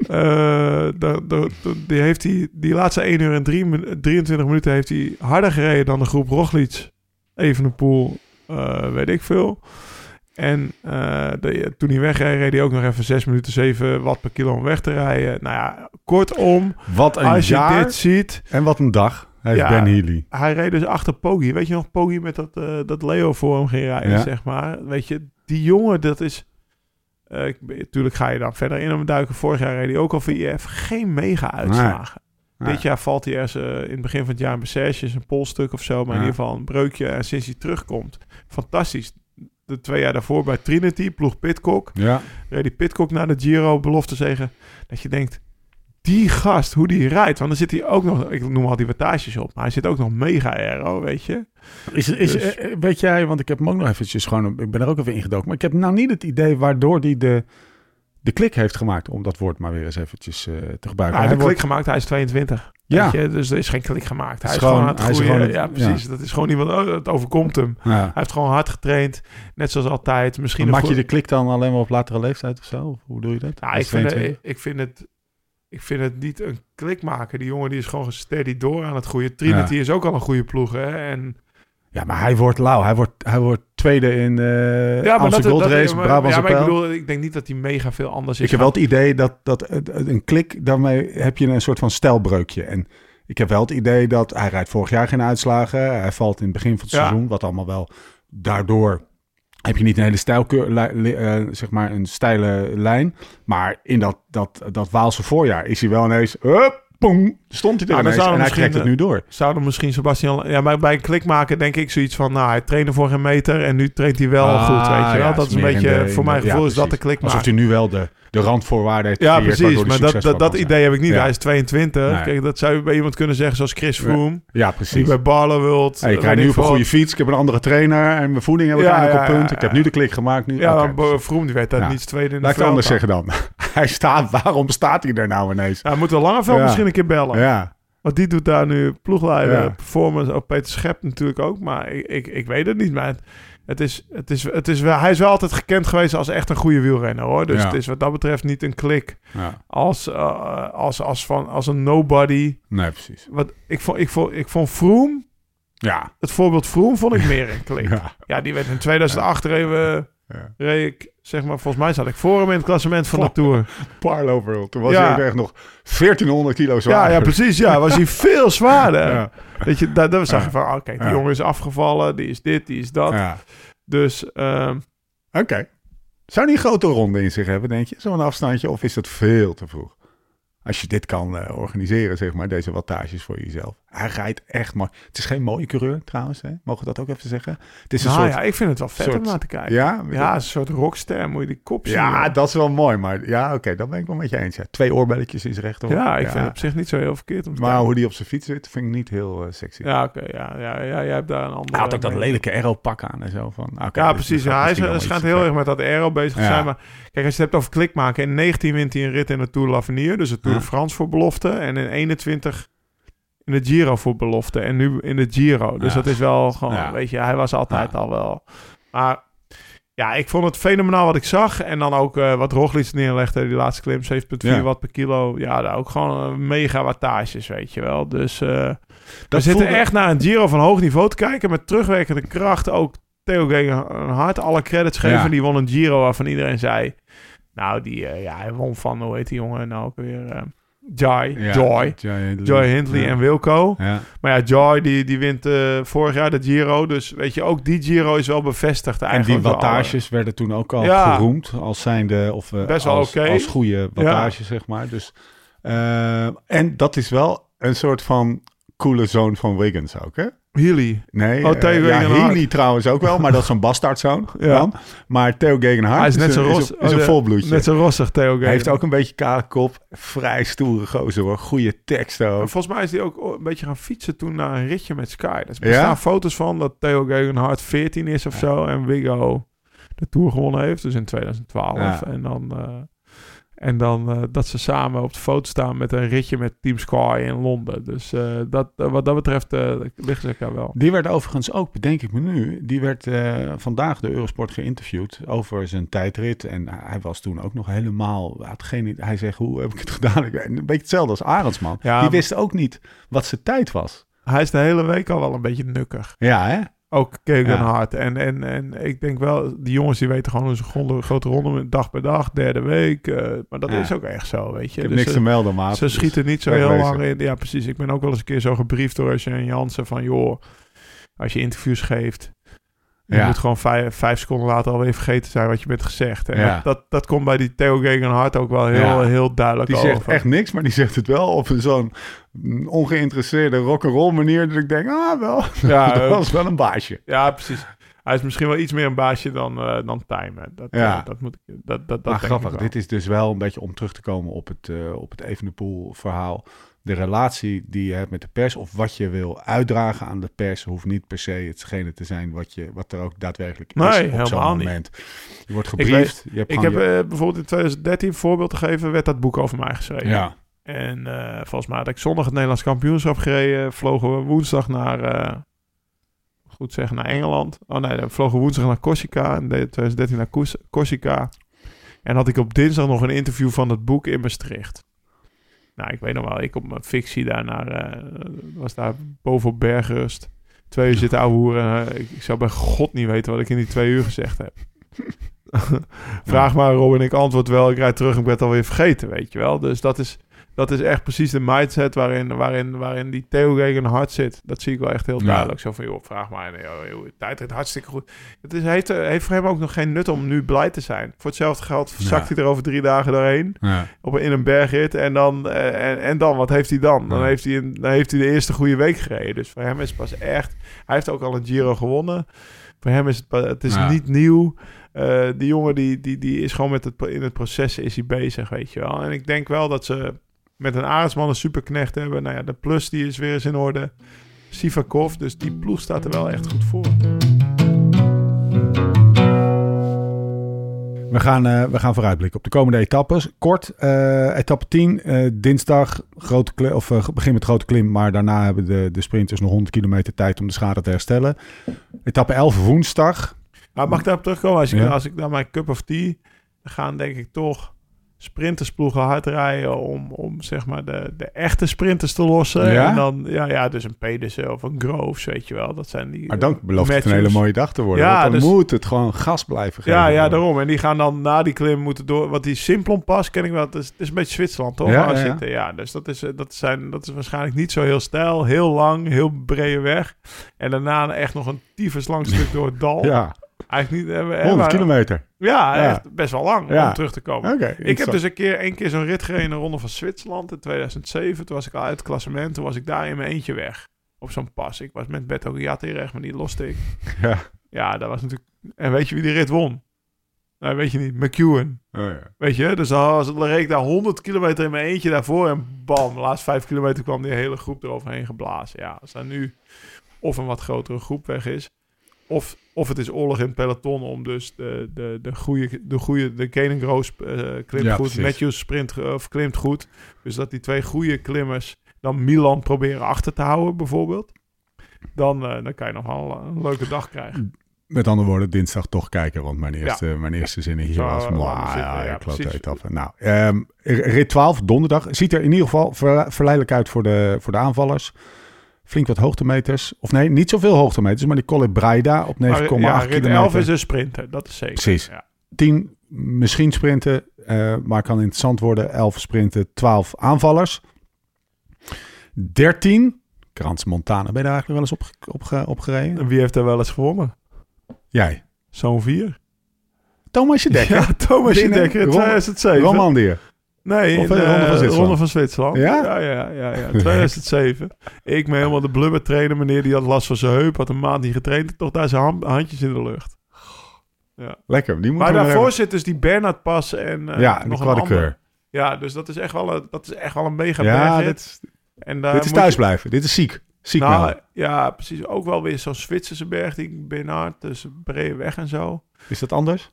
Eh, de, de, de- die, heeft hij, die laatste 1 uur en drie min- 23 minuten heeft hij harder gereden dan de groep Roglic, Evenepoel, eh weet ik veel. En eh, de- toen hij wegreed, reed hij ook nog even 6 minuten 7 watt per kilo om weg te rijden. Nou ja, kortom, Wat een als je jaar dit ziet... en wat een dag heeft Ja. Ben Healy. Hij reed dus achter Poggi. Weet je nog, Poggi met dat, dat Leo voor hem ging rijden, Ja. zeg maar. Weet je, die jongen, dat is... eh, Natuurlijk ga je dan verder in hem duiken. Vorig jaar reed hij ook al voor IF. Geen mega uitslagen. Nee. Dit jaar valt hij ergens eh, in het begin van het jaar een Bessage, een polstuk of zo. Maar in ieder geval een breukje. En sinds hij terugkomt, fantastisch. De twee jaar daarvoor bij Trinity, ploeg Pitcock. Ja. Reed die Pitcock naar de Giro, belofte zeggen. Dat je denkt, die gast, hoe die rijdt. Want dan zit hij ook nog, ik noem al die wattages op. Maar hij zit ook nog mega aero, weet je. Is, is, Dus- eh, weet jij, want ik heb hem ook nog eventjes gewoon, ik ben er ook even ingedoken, maar ik heb nou niet het idee waardoor hij de, de klik heeft gemaakt, om dat woord maar weer eens eventjes eh, te gebruiken. hij heeft een klik wordt- gemaakt, hij is 22. Ja. Weet je? Dus er is geen klik gemaakt. Hij is is, gewoon, aan het hij is groeien. gewoon- ja, precies. Dat is gewoon iemand, oh, het overkomt hem. Ja. Hij heeft gewoon hard getraind, net zoals altijd. Misschien maak je de klik dan alleen maar op latere leeftijd of zo? Hoe doe je dat? Nou, ik, vind het, 22? ik, vind het, ik vind het niet een klik maken. Die jongen die is gewoon steady door aan het groeien. Trinity Ja. is ook al een goede ploeg, hè. En Ja, maar hij wordt lauw. Hij wordt, hij wordt tweede in de ja, maar Amstel dat, Gold dat, Race, maar, Brabantse ja, maar ik bedoel, ik denk niet dat hij mega veel anders is. Ik heb wel het idee dat, dat een een klik, daarmee heb je een soort van stijlbreukje. En ik heb wel het idee dat hij rijdt vorig jaar geen uitslagen. Hij valt in het begin van het Ja. seizoen, wat allemaal wel daardoor heb je niet een hele stijlkeur, eh, zeg maar een steile lijn. Maar in dat, dat, dat Waalse voorjaar is hij wel ineens, hup, pong, stond hij er ineens zou en hij trekt het eh, nu door. Zouden misschien Sebastian... Ja, maar bij een klik maken denk ik zoiets van... Nou, hij trainde voor geen meter en nu traint hij wel Ah, goed, weet je wel. ja, dat is een beetje... de- voor de- mijn gevoel ja, is dat de klik Alsof hij nu wel de, de randvoorwaarden heeft Ja, precies. Maar dat, dat, idee heb ik niet. Ja. Hij is 22. Nee. Kijk, dat zou je bij iemand kunnen zeggen zoals Chris Froome. Ja, Die precies. bij Barloworld... Hey, ik rijd nu op een goede fiets. Ik heb een andere trainer. En mijn voeding heb ik Ja, eigenlijk op punt. Ik heb nu de klik gemaakt. Nu. Ja, Froome die werd daar niets tweede in Laat ik de anders zeggen dan. (laughs) Hij staat, waarom staat hij er nou ineens? Ja, we moeten Langeveld Ja. misschien een keer bellen. Ja, Want die doet daar nu ploegleider, Ja. performance. Ook Peter Schep natuurlijk ook. Maar ik, ik, ik weet het niet. Maar het, is, het is, het is wel, hij is wel altijd gekend geweest als echt een goede wielrenner hoor. Dus Ja. het is wat dat betreft niet een klik. ja. Als, eh, als, als, van, als een nobody. Nee, precies. Wat, ik, vond, ik, vond, ik vond Froome, Ja. het voorbeeld Froome vond ik meer een klik. (laughs) ja. Ja, die werd in 2008 even... Ja. Reed ik, zeg maar, volgens mij zat ik voor hem in het klassement van de Tour. Parlo World. Toen was Ja. hij ook echt nog 1400 kilo zwaar. Ja, ja, precies. Ja, was hij (laughs) veel zwaarder. Ja. Weet je, daar, daar zag je van, oké, die Ja. jongen is afgevallen, die is dit, die is dat. Dus ehm, Oké. Zou die een grote ronde in zich hebben, denk je? Zo'n afstandje? Of is dat veel te vroeg? Als je dit kan eh, organiseren, zeg maar, deze wattages voor jezelf. Hij rijdt echt mooi. Het is geen mooie coureur trouwens, hè? mogen we dat ook even zeggen? Het is een nou soort... ja, ik vind het wel vet om naar te kijken. ja? Ja, een soort rockster, moet je die kop zien. Ja, dat is wel mooi. Maar ja, oké, dat ben ik wel met je eens. Ja. Twee oorbelletjes is recht op. ja, ik vind het op zich niet zo heel verkeerd om te Maar kijken. hoe die op zijn fiets zit, vind ik niet heel eh, sexy. Ja, oké, ja, ja, ja, jij hebt daar een andere... Hij had ook dat mening. lelijke aero-pak aan en zo. Van, Ja, dus precies. hij is- schijnt heel erg met dat aero bezig te zijn. Maar kijk, als je het hebt over klik maken. In 19 wint hij een rit in de Tour de l'Avenir. Dus de Tour de France voor belofte. En in 21 in de Giro voor belofte. En nu in de Giro. Dus Ja. dat is wel gewoon, Ja. weet je, hij was altijd Ja. al wel. Maar ja, ik vond het fenomenaal wat ik zag. En dan ook eh, wat Roglic neerlegde, die laatste klim, 7,4 Ja. watt per kilo. Ja, daar ook gewoon eh, mega wattages, weet je wel. Dus we Dat zitten echt naar een Giro van hoog niveau te kijken. Met terugwerkende kracht. Ook Theo Gegenhard alle credits geven. Die won een Giro waarvan iedereen zei... Nou, die, ja, hij won van, hoe heet die jongen nou ook weer? Jai, Ja, Joy. Joy, Joy Hindley Ja. en Wilco. Ja. Maar ja, Joy die, die wint eh, vorig jaar de Giro. Dus weet je, ook die Giro is wel bevestigd En die eigenlijk. door alle- wattages werden toen ook al geroemd als zijnde of eh, Best wel als, als goede wattages, zeg maar. Dus, eh, en dat is wel een soort van coole zoon van Wiggins ook, hè? Healy. Nee, Oh, eh, ja. Healy trouwens ook wel, maar dat is zo'n bastaardzoon (laughs) Ja. dan. Maar Theo Gegenhard Hij is net een- zo is, ros- een, is oh, een de- volbloedje. Net zo rossig, Theo Gegenhard. Hij heeft ook een beetje kale kop, vrij stoere gozer hoor, goede teksten ook. Volgens mij is hij ook een beetje gaan fietsen toen naar een ritje met Sky. Dus er Ja? staan foto's van dat Theo Gegenhard 14 is of zo. En Wiggo de Tour gewonnen heeft. Dus in 2012. Ja. En dan, eh, en dan eh, dat ze samen op de foto staan met een ritje met Team Sky in Londen. Dus eh, dat, eh, wat dat betreft eh liggen ze elkaar wel. Die werd overigens ook, bedenk ik me nu, die werd vandaag de Eurosport geïnterviewd over zijn tijdrit. En hij was toen ook nog helemaal, had geen, hij zegt, hoe heb ik het (laughs) gedaan? Ik- Een beetje hetzelfde als Arendsman. Ja, die wist ook niet wat zijn tijd was. Hij is de hele week al wel een beetje nukkig. Ja, hè? Ook Gegenhard. En, en, en ik denk wel, die jongens die weten gewoon een grote ronde dag per dag, derde week. eh, maar dat Ja. is ook echt zo, weet je. Ik heb Dus, niks eh, te melden, maat. Ze Dus- schieten niet zo heel lang in. Ja, precies. Ik ben ook wel eens een keer zo gebriefd door Jean Jansen van... joh, als je interviews geeft... je Ja. moet gewoon vijf, vijf seconden later alweer vergeten zijn wat je bent gezegd. En Ja. dat, dat, dat komt bij die Theo Gegenhard ook wel heel, Ja. heel duidelijk Die over. zegt echt niks, maar die zegt het wel op zo'n ongeïnteresseerde rock'n'roll manier. Dat ik denk, ah wel, Ja, (laughs) dat was wel een baasje. ja, precies. Hij is misschien wel iets meer een baasje dan, eh dan Timer. Dat, Ja. eh, dat moet ik... Dat, dat, dat maar denk ik grappig, dit is dus wel een beetje om terug te komen op het, eh op het Evenepoel verhaal. De relatie die je hebt met de pers of wat je wil uitdragen aan de pers hoeft niet per se hetgene te zijn wat, je, wat er ook daadwerkelijk is op helemaal zo'n moment. Je wordt gebriefd. je hebt Ik gewoon heb je- eh, bijvoorbeeld in 2013, een voorbeeld te geven, werd dat boek over mij geschreven. ja, En eh, volgens mij had ik zondag het Nederlands kampioenschap gereden. Vlogen we woensdag naar, eh, goed zeggen, naar Engeland. Oh nee, we vlogen woensdag naar Corsica. En deed 2013 naar Cors- Corsica. En had ik op dinsdag nog een interview van het boek in Maastricht. Nou, ik weet nog wel, ik op mijn fictie daar naar, eh, was daar boven op Bergrust. Twee uur zitten ouwe hoeren. Eh, ik, ik zou bij god niet weten wat ik in die twee uur gezegd heb. (laughs) Vraag maar Robin, ik antwoord wel. Ik rijd terug en ik ben het alweer vergeten, weet je wel. Dus dat is, dat is echt precies de mindset waarin, waarin, waarin die Theo hard zit. Dat zie ik wel echt heel Ja. duidelijk. Zo van, joh, vraag maar. Nee, joh, joh, tijdrit hartstikke goed. Het is, heeft, heeft voor hem ook nog geen nut om nu blij te zijn. Voor hetzelfde geld zakt hij er over drie dagen doorheen. Ja. Op, in een bergrit. En dan, eh, en, en dan, wat heeft hij dan? Dan, heeft hij een, dan heeft hij de eerste goede week gereden. Dus voor hem is het pas echt... Hij heeft ook al een Giro gewonnen. Voor hem is het, het is niet nieuw. Eh, die jongen die, die, die is gewoon met het, in het proces is hij bezig, weet je wel. En ik denk wel dat ze met een Arendsman een superknecht hebben. Nou ja, de plus die is weer eens in orde. Sivakov, dus die ploeg staat er wel echt goed voor. We gaan, eh, we gaan vooruitblikken op de komende etappes. Kort, eh, etappe 10, eh, dinsdag, grote of, begin met grote klim. Maar daarna hebben de, de sprinters nog 100 kilometer tijd om de schade te herstellen. Etappe 11, woensdag. Maar mag ik daarop terugkomen? Als ik, Ja. als ik naar mijn cup of tea... dan gaan denk ik toch sprintersploegen hard rijden... om, om zeg maar de, de echte sprinters te lossen. Ja? En dan, ja, ja, dus een Pedersen of een Groves, weet je wel. Dat zijn die... Maar dan belooft het een hele mooie dag te worden. Ja, want dan dus- moet het gewoon gas blijven geven. Ja, ja, daarom. En die gaan dan na die klim moeten door. Want die Simplon pas ken ik wel. Het is, het is een beetje Zwitserland, toch? Ja, ja, ja. ja dus dat is, dat, zijn, dat is waarschijnlijk niet zo heel stijl. Heel lang, heel brede weg. En daarna echt nog een tyfus lang stuk door het dal. Ja, Niet. eh, we- 100 maar- kilometer. Ja, Ja. echt best wel lang Ja. om terug te komen. Ik heb dus een keer, één keer zo'n rit gereden in de Ronde van Zwitserland in 2007. Toen was ik al uit het klassement. Toen was ik daar in mijn eentje weg. Op zo'n pas. Ik was met Beto Giatti recht, maar die loste ik. (laughs) Ja. Ja, dat was natuurlijk... En weet je wie die rit won? Nou, weet je niet. McEwen. Oh, ja. Weet je, dus dan reed ik daar 100 kilometer in mijn eentje daarvoor. En bam, de laatste 5 kilometer kwam die hele groep eroverheen geblazen. Ja, als daar nu of een wat grotere groep weg is. Of, of het is oorlog in het peloton om dus de, de, de goede, de goede, de Kenengroos eh klimt Ja, goed, precies. Matthews sprint eh, of klimt goed. Dus dat die twee goede klimmers dan Milan proberen achter te houden bijvoorbeeld. Dan, eh, dan kan je nog wel een leuke dag krijgen. Met andere woorden, dinsdag toch kijken. Want mijn eerste, mijn eerste zinnen hier was... zitten, ja, ja, etappe. Nou, ehm, rit 12, donderdag. Ziet er in ieder geval ver- verleidelijk uit voor de, voor de aanvallers. Flink wat hoogtemeters. Of nee, niet zoveel hoogtemeters. Maar die Colle Braida op 9,8 Maar, ja, rit kilometer. 11 is een sprinter, dat is zeker. Precies. Ja. 10 misschien sprinten, eh, maar kan interessant worden. 11 sprinten, 12 aanvallers. 13, Krans Montana. Ben je daar eigenlijk wel eens op, op, ge- op gereden? En wie heeft daar wel eens gewonnen? Jij. Zo'n vier. Thomasje Dekker. Ja, Thomas Binnen- Dekker in Ron- 2007. Romandier. Nee, Of in de de Ronde van Zwitserland. Ronde van Zwitserland. Ja? Ja, ja, ja. ja, 2007. (laughs) Ik ben helemaal de blubber trainer. Meneer die had last van zijn heup. Had een maand niet getraind. Toch daar zijn hand- handjes in de lucht. Lekker. Die Maar daarvoor nog zit dus die Bernard Pas en eh, even- Ja, nog de een ander. Ja, dus dat is echt wel een, dat is echt wel een mega Ja, dit, En daar dit is moet je- thuisblijven. Dit is ziek. Ziek Nou, melden. ja, precies. Ook wel weer zo'n Zwitserse berg. Die Bernard, dus brede weg en zo. Is dat anders?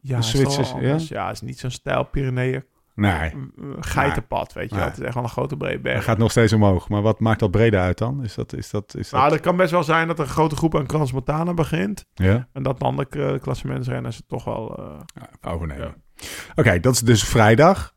Ja, Zwitsers, ja? het is niet zo'n stijl Pyreneeën Nee. eh, geitenpad, weet je wel. Het is echt wel een grote brede berg. Hij gaat nog steeds omhoog. Maar wat maakt dat brede uit dan? Is dat... Is dat, is dat... Nou, dat kan best wel zijn dat er een grote groep aan Crans Montana begint. ja? En dat dan de uh, klassementsrenners het toch wel... eh, Ja, overnemen. Oké, dat is dus vrijdag.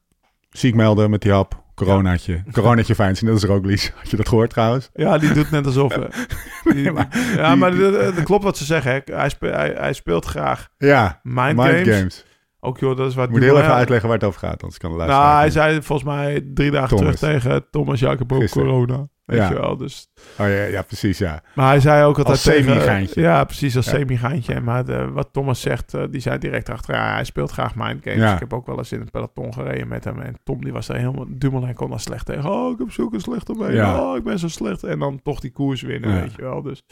Ziek melden met die hap. Coronaatje. Coronaatje fijn zien. Dat is Roglic. Had je dat gehoord trouwens? Ja, die doet net alsof... (laughs) eh, maar ja, maar dat klopt wat ze zeggen. Hè. Hij, spe- hij, hij speelt graag Ja. Mind, Mind games. games. Ook joh, dat is moet heel even uitleggen waar het over gaat. Anders kan de luisteraar... Nou, hij zei volgens mij drie dagen Thomas. terug tegen Thomas Jacob ook corona. Weet Ja. je wel, dus... Oh ja, ja, precies, ja. Maar hij zei ook altijd Als tegen... Ja, precies, als Ja. semi-geintje. Maar de- wat Thomas zegt, eh, die zei direct achter... Ja, hij speelt graag mind games. Ja. Ik heb ook wel eens in het peloton gereden met hem. En Tom, die was er helemaal... Dumoulin kon daar slecht tegen. Oh, ik heb zulke slechte benen. Ja. Oh, ik ben zo slecht. En dan toch die koers winnen, weet je wel. Dus...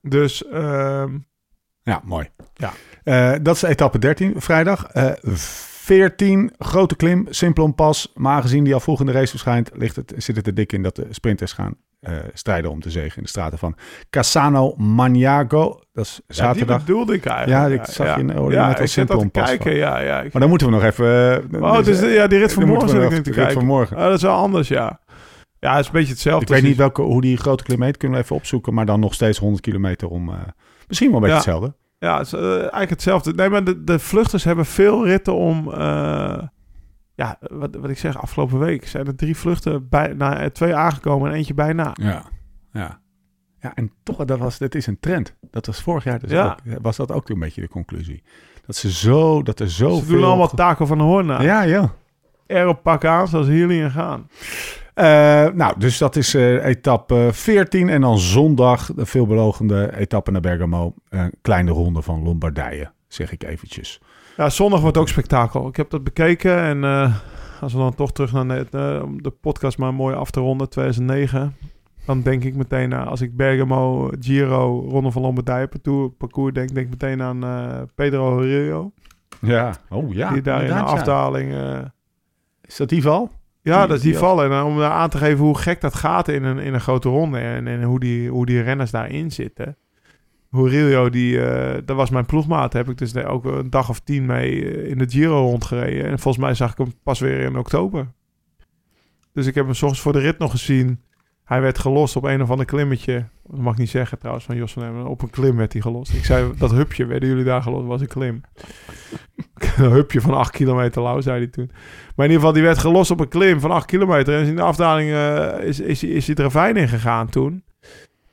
Dus... ehm, Ja, mooi. Ja. Eh, dat is etappe 13, vrijdag. Eh 14, grote klim, Simplon Pas. Maar aangezien die al vroeg in de race verschijnt, ligt het, zit het er dik in dat de sprinters gaan eh, strijden om te zegen in de straten van Casano Maniago. Dat is ja, zaterdag. die bedoelde ik eigenlijk. Ja, ik zag je in- ja, net Simplon pas kijken. Ja, ja. Ik- maar dan moeten we nog even... eh, Oh, dus, eh, ja, die rit van morgen zit ik te kijken. van morgen. Oh, dat is wel anders, ja. Ja, het is een beetje hetzelfde. Ik weet niet welke, hoe die grote klim heet. Kunnen we even opzoeken. Maar dan nog steeds 100 kilometer om... eh, misschien wel een beetje Ja. hetzelfde. Ja, het is eh, eigenlijk hetzelfde. Nee, maar de, de vluchters hebben veel ritten om... eh, ja, wat, wat ik zeg, afgelopen week zijn er drie vluchten bij, na, eh, twee aangekomen en eentje bijna. Ja, ja. Ja, en toch, dat, was, dat is een trend. Dat was vorig jaar dus Ja. ook, was dat ook een beetje de conclusie. Dat ze zo, dat er zo Ze doen allemaal Taco van de Hoorn. Ja, ja. Erop pakken aan zoals Healy gaan. Eh, nou, dus dat is eh, etappe 14. En dan zondag de veelbelovende etappe naar Bergamo. Een kleine ronde van Lombardije, zeg ik eventjes. Ja, zondag wordt ook spektakel. Ik heb dat bekeken en eh, als we dan toch terug naar de, om de podcast maar mooi af te ronden, 2009. Dan denk ik meteen aan, als ik Bergamo, Giro, Ronde van Lombardije parcours, parcours denk, denk ik meteen aan Pedro Herrero. Ja, oh ja. die daar in de ja. afdaling... Is dat die val? Ja, Die- dat die die- vallen. En om aan te geven hoe gek dat gaat in een, in een grote ronde. En, en hoe, die, hoe die renners daarin zitten. Horilio, die, eh, dat was mijn ploegmaat. Heb ik dus ook een dag of tien mee eh, in de Giro rondgereden. En volgens mij zag ik hem pas weer in oktober. Dus ik heb hem 's ochtends voor de rit nog gezien. Hij werd gelost op een of ander klimmetje. Dat mag ik niet zeggen trouwens van Jos van Emmen. Op een klim werd hij gelost. Ik zei, dat hupje werden jullie daar gelost, was een klim. (laughs) een hupje van 8 kilometer lauw, zei hij toen. Maar in ieder geval, die werd gelost op een klim van 8 kilometer. En in de afdaling eh, is, is, is, hij ravijn in gegaan toen.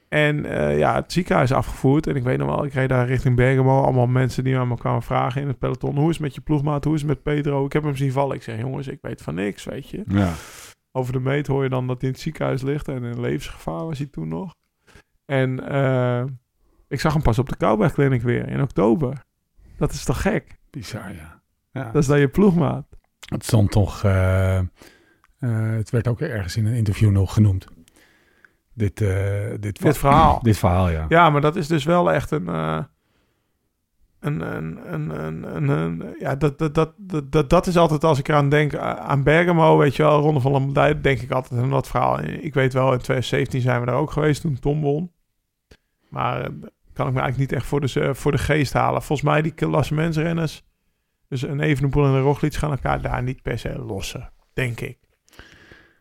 En eh, ja, het ziekenhuis afgevoerd. En ik weet nog wel, ik reed daar richting Bergamo. Allemaal mensen die aan me kwamen vragen in het peloton. Hoe is het met je ploegmaat? Hoe is het met Pedro? Ik heb hem zien vallen. Ik zeg, jongens, ik weet van niks, weet je. Ja. Over de meet hoor je dan dat hij in het ziekenhuis ligt. En in levensgevaar was hij toen nog. En eh, ik zag hem pas op de Kouwberg Clinic weer in oktober. Dat is toch gek? Bizar, ja. ja. Dat is dan je ploegmaat. Het stond toch... eh, eh, het werd ook ergens in een interview nog genoemd. Dit, dit, Dit verhaal. Dit verhaal, ja. Ja, maar dat is dus wel echt een. Eh, een, ja, dat, dat, dat, dat, dat, is altijd als ik eraan denk, eh, aan Bergamo, weet je wel, Ronde van Lombardije, denk ik altijd aan dat verhaal. Ik weet wel, in 2017 zijn we daar ook geweest toen Tom won. Maar eh, kan ik me eigenlijk niet echt voor de, voor de geest halen. Volgens mij die klassementsrenners, dus een Evenepoel en een Roglic, gaan elkaar daar niet per se lossen, denk ik.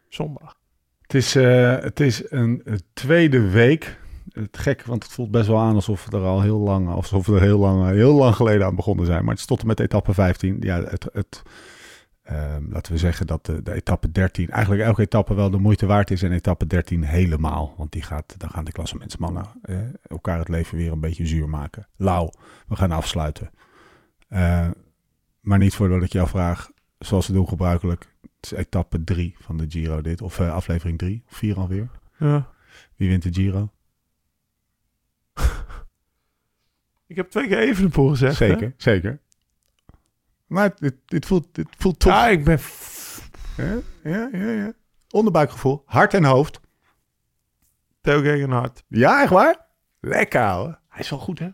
Zondag. Het is, eh, het is een, eh, tweede week. Het gek, want het voelt best wel aan alsof we er al heel lang, alsof we er heel lang, heel lang geleden aan begonnen zijn. Maar het is tot en met etappe 15. Ja, het, het, ehm, laten we zeggen dat de, de etappe 13, eigenlijk elke etappe wel de moeite waard is. En etappe 13 helemaal. Want die gaat, dan gaan de klassementsmannen eh, elkaar het leven weer een beetje zuur maken. Lau, we gaan afsluiten. Eh, maar niet voordat ik jou vraag, zoals we doen gebruikelijk. Het is etappe 3 van de Giro dit. Of eh, aflevering 3, of 4 alweer. Ja. Wie wint de Giro? (laughs) Ik heb twee keer Evenepoel gezegd. hè? Zeker, zeker. Maar dit, dit, voelt, dit voelt toch... Ja, ik ben Ja, ja, ja, ja. Onderbuikgevoel, hart en hoofd. Theo Gegenhard. Ja, echt waar? Lekker, ouwe. Hij is wel goed, hè? Hij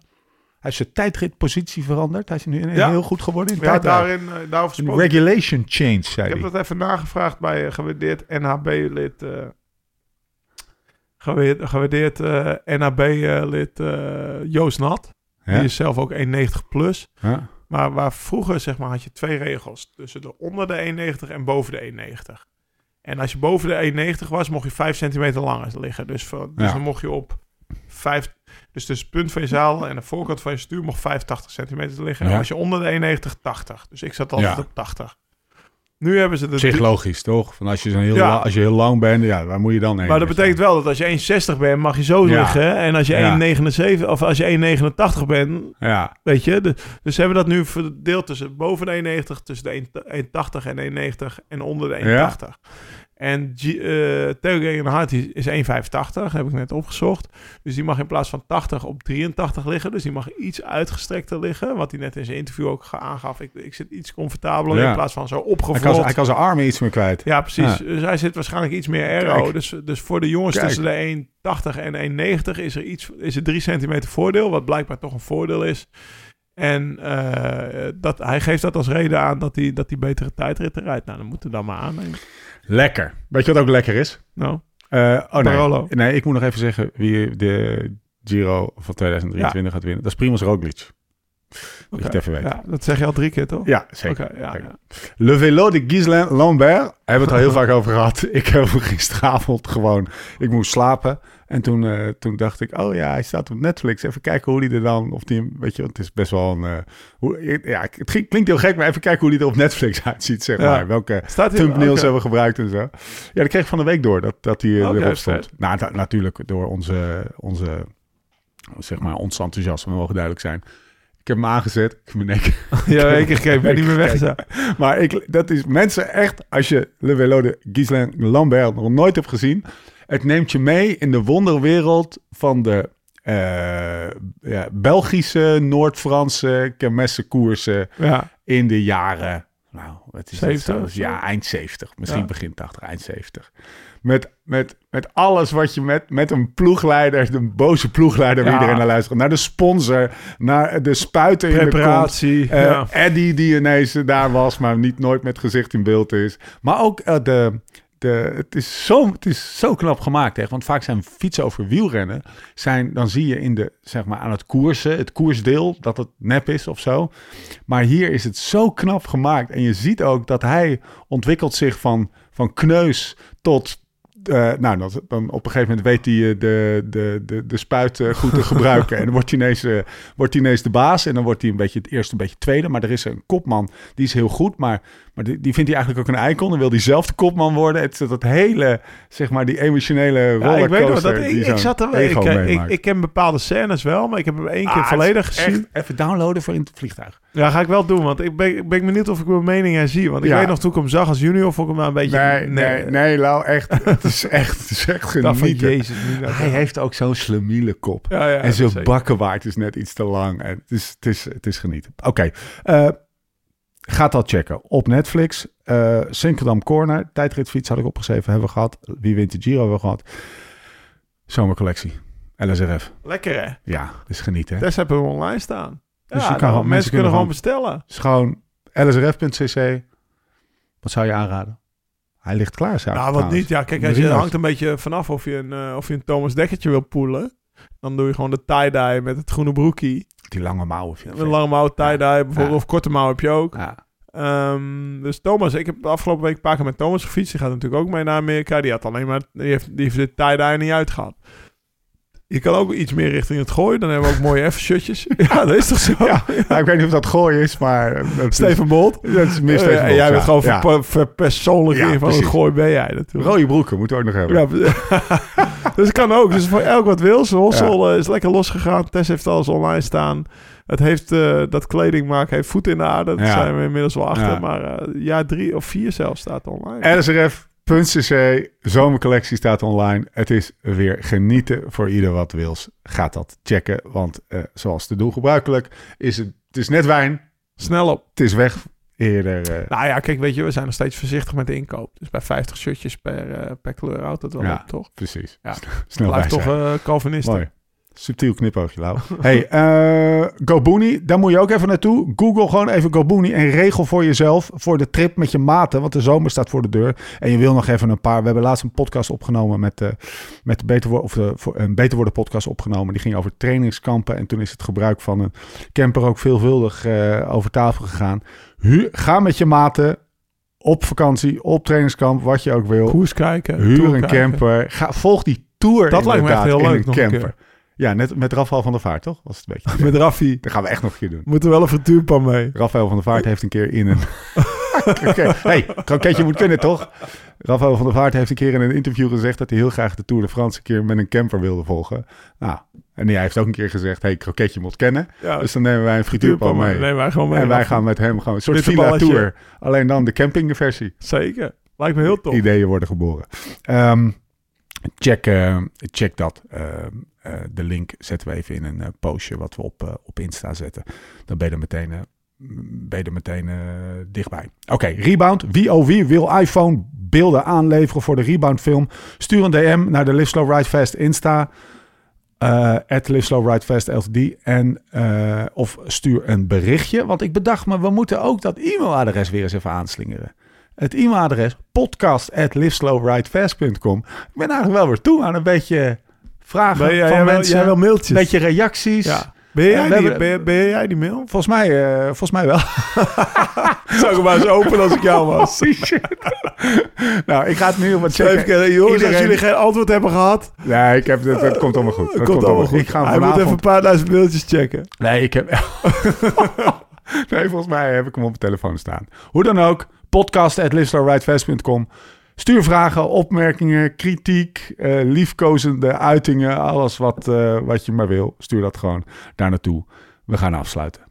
heeft zijn tijdritpositie veranderd. Hij is nu Ja. heel goed geworden in Ja, daarin, eh, daarover regulation change, zei Ik heb hij. dat even nagevraagd bij eh, gewaardeerd NHB-lid. eh gewaardeerd gewaardeerd eh, NHB-lid eh, Joost Nat. Ja? Die is zelf ook 1,90 plus. Ja. Maar waar vroeger zeg maar, had je twee regels. Tussen de onder de 1,90 en boven de 1,90. En als je boven de 1,90 was, mocht je 5 centimeter langer liggen. Dus, voor- dus Ja. dan mocht je op 5... Dus tussen het punt van je zaal en de voorkant van je stuur mocht 85 centimeter liggen. En als je onder de 1,90, 80. Dus ik zat altijd op 80. Nu hebben ze. Op zich logisch, toch? Van als, je zo'n heel Ja. la- als je heel lang bent, ja, waar moet je dan heen? Maar dat betekent wel dat als je 1,60 bent, mag je zo Ja. liggen. En als je Ja. 1,79 of als je 1,89 bent, Ja, weet je. De- dus ze hebben dat nu verdeeld tussen boven de 1,90, tussen de 1 1,80 en 1,90 en onder de 1,80. En G, Theo Gegenhardt die is 1,85, heb ik net opgezocht. Dus die mag in plaats van 80 op 83 liggen. Dus die mag iets uitgestrekter liggen. Wat hij net in zijn interview ook aangaf. Ik, ik zit iets comfortabeler Ja. in plaats van zo hij opgevlot. kan, hij kan zijn armen iets meer kwijt. Ja, precies. Ja. Dus hij zit waarschijnlijk iets meer aero. Dus, dus voor de jongens Kijk. tussen de 1,80 en 1,90 is er iets, is er 3 centimeter voordeel, wat blijkbaar toch een voordeel is. En eh, dat, hij geeft dat als reden aan dat hij, dat hij betere tijdritten rijdt. Nou, dan moeten we dan maar aannemen. Lekker. Weet je wat ook lekker is? Nou, Eh, oh Barolo. nee. nee, ik moet nog even zeggen wie de Giro van 2023 gaat winnen. Dat is Primoz Roglic. Het even weet. Ja, dat zeg je al drie keer, toch? zeker. Ja, Zeker. ja. Le Vélo de Ghislain Lambert. Daar hebben we het al heel (laughs) vaak over gehad. Ik heb gisteravond gewoon... Ik moest slapen. En toen, eh, toen dacht ik... Oh ja, hij staat op Netflix. Even kijken hoe die er dan... Of die, weet je, het is best wel een... eh, hoe, ja, het klinkt heel gek, maar even kijken hoe die er op Netflix (laughs) uitziet, zeg Ja. maar. Welke Staat hij thumbnails hebben we gebruikt en zo. Ja, dat kreeg ik van de week door, dat, dat hij eh, erop stond. Nou, natuurlijk door onze, onze, zeg maar, ons enthousiasme, mogen duidelijk zijn. Ik heb hem aangezet. Ik heb mijn nek. (laughs) Ja, keer gekeken, ben niet meer weg. Maar ik, dat is mensen echt, als je Le Vélo de Ghislain Lambert nog nooit hebt gezien, het neemt je mee in de wonderwereld van de eh, ja, Belgische, Noord-Franse kermessenkoersen Ja. in de jaren, nou, wat is 70 het? of zo? Ja, eind 70, misschien Ja. begin 80, eind 70. Met, met, met alles wat je met, met een ploegleider, de boze ploegleider, wie Ja. iedereen naar luistert, naar de sponsor, naar de spuiten in de kont. Ja. Eddie die ineens daar was, maar niet nooit met gezicht in beeld is. Maar ook eh, de, de, het, is zo, het is zo knap gemaakt. Hè? Want vaak zijn fietsen over wielrennen. Zijn, dan zie je in de, zeg maar, aan het koersen, het koersdeel, dat het nep is of zo. Maar hier is het zo knap gemaakt. En je ziet ook dat hij ontwikkelt zich van, van kneus tot... eh, nou, dat, dan op een gegeven moment weet hij eh, de, de, de, de spuit eh, goed te (laughs) gebruiken. en dan wordt hij, ineens, wordt hij ineens de baas. En dan wordt hij een beetje het eerste, een beetje tweede. Maar er is een kopman, die is heel goed. Maar, maar die, die vindt hij eigenlijk ook een icon. Dan wil hij zelf de kopman worden. Het dat hele, zeg maar, die emotionele Ja, rollercoaster. ik weet nog dat ik, zat er ik, ik, ik ken bepaalde scènes wel, maar ik heb hem één keer Ah, volledig gezien. echt- Even downloaden voor in het vliegtuig. Ja, ga ik wel doen, want ik ben, ik ben benieuwd of ik mijn mening herzie. Want ik Ja. weet nog toen ik hem zag als junior, vond ik hem wel een beetje... Nee, nee, nee, Lau, echt. (laughs) Het is echt, het is echt genieten. jezus. Hij heeft ook zo'n slemiele kop. Ja, ja, en zijn bakkenwaard is net iets te lang. En het, is, het, is, het is genieten. Oké. eh, Ga dat checken. Op Netflix. eh Sinkerdam Corner. Tijdritfiets had ik opgeschreven. Hebben we gehad. Wie wint de Giro hebben we gehad. Zomercollectie. LSRF. Lekker hè? Ja, is genieten. hè? Des hebben we online staan. Dus ja, je kan nou, mensen, mensen kunnen gewoon bestellen. Gewoon lsrf.cc. Wat zou je aanraden? Hij ligt klaar, zou Nou, wat niet. Ja, kijk, als je, hangt een beetje vanaf of je een, eh, of je een Thomas Dekkertje wil poelen. Dan doe je gewoon de tie-dye met het groene broekie. Die lange mouwen. Vind Met ik een vet. lange mouw tie-dye bijvoorbeeld. Ja. Of korte mouw heb je ook. Ja. Ehm, dus Thomas, ik heb de afgelopen week een paar keer met Thomas gefietst. Die gaat natuurlijk ook mee naar Amerika. Die had alleen maar, die heeft, die heeft de tie-dye niet uitgehad. Je kan ook iets meer richting het gooien. Dan hebben we ook mooie F-shirtjes. (laughs) ja, dat is toch zo? (laughs) Ja, Nou, ik weet niet of dat gooi is, maar... Steven Bolt. Dat is meer Eh, Steven en Bolt, jij ja. bent gewoon Ja. verper- verpersoonlijking Ja, van het gooi ben jij natuurlijk. Rode broeken moeten we ook nog hebben. Ja, (laughs) dus het kan ook. Dus voor elk wat wil. Zijn hossel eh, is lekker losgegaan. Tess heeft alles online staan. Het heeft eh, dat kledingmaak heeft voet in de aarde. Daar Ja. zijn we inmiddels wel achter. Ja. Maar jaar drie of vier zelfs staat online. LSRF.cc, zomercollectie staat online. Het is weer genieten voor ieder wat wils. Gaat dat checken, want eh, zoals te doen gebruikelijk is het, het is net wijn. Snel op. Het is weg eerder. eh, Nou ja, kijk, weet je, we zijn nog steeds voorzichtig met de inkoop. Dus bij 50 shirtjes per, eh, per kleur houdt het wel Ja. op, toch? precies. Ja. Snel Blijft toch Calvinisten. Mooi. Subtiel knipoogje, Lau. (laughs) hey, eh GoBooney, daar moet je ook even naartoe. Google gewoon even GoBooney en regel voor jezelf voor de trip met je maten, want de zomer staat voor de deur. En je wil nog even een paar. We hebben laatst een podcast opgenomen met, de met de Beter Worden, of de, voor, een Beter Worden podcast opgenomen. Die ging over trainingskampen en toen is het gebruik van een camper ook veelvuldig eh, over tafel gegaan. Hu- ga met je maten op vakantie, op trainingskamp, wat je ook wil. Koers kijken. Huur een kijken. camper. Ga, volg die tour Dat lijkt me echt heel in leuk een een camper. Ja, net met Rafael van der Vaart, toch? Was het een beetje. (laughs) Met Raffi. Dat gaan we echt nog een keer doen. Moet er wel een frituurpan mee. Rafael van der Vaart heeft een keer in een... (laughs) (laughs) Oké, hey, kroketje moet kunnen, toch? Rafael van der Vaart heeft een keer in een interview gezegd... dat hij heel graag de Tour de France een keer met een camper wilde volgen. Nou, en hij heeft ook een keer gezegd... hey, kroketje moet kennen. Ja, Dus dan nemen wij een frituurpan mee. Nee, wij gewoon mee. en wij gaan met hem gewoon een soort villa-tour. Alleen dan de campingversie. Zeker. Lijkt me heel tof. ideeën worden geboren. Ehm, check, eh, check dat. Ehm, eh, de link zetten we even in een eh, postje wat we op, eh, op Insta zetten. Dan ben je er meteen, eh, ben je er meteen eh, dichtbij. Oké, Rebound. Wie oh wie wil iPhone beelden aanleveren voor de Rebound film? Stuur een DM naar de Live Slow Ride Fast Insta. eh LTD. En, eh, of stuur een berichtje. Want ik bedacht me, we moeten ook dat e-mailadres weer eens even aanslingeren. Het e-mailadres podcast.liveslowridefast.com. Ik ben eigenlijk wel weer toe aan een beetje vragen jij, van jij, wel, mensen. jij wel mailtjes? Een beetje reacties. Ja. Ben jij, die, hebben- ben, ben jij die mail? Volgens mij, eh, volgens mij wel. (laughs) Zou ik maar eens openen als ik jou (laughs) was. nou, ik ga het nu wat Even checken. kijken, jongens, als Iedereen- jullie geen antwoord hebben gehad, Nee, ik heb, het, het komt allemaal goed. Het komt allemaal goed. Ik ga hem Hij moet even een paar duizend mailtjes checken. Nee, ik heb... (laughs) nee, volgens mij heb ik hem op mijn telefoon staan. Hoe dan ook, podcast.liveslowridefast.com. Stuur vragen, opmerkingen, kritiek, eh, liefkozende uitingen. Alles wat, eh, wat je maar wil. Stuur dat gewoon daar naartoe. We gaan afsluiten.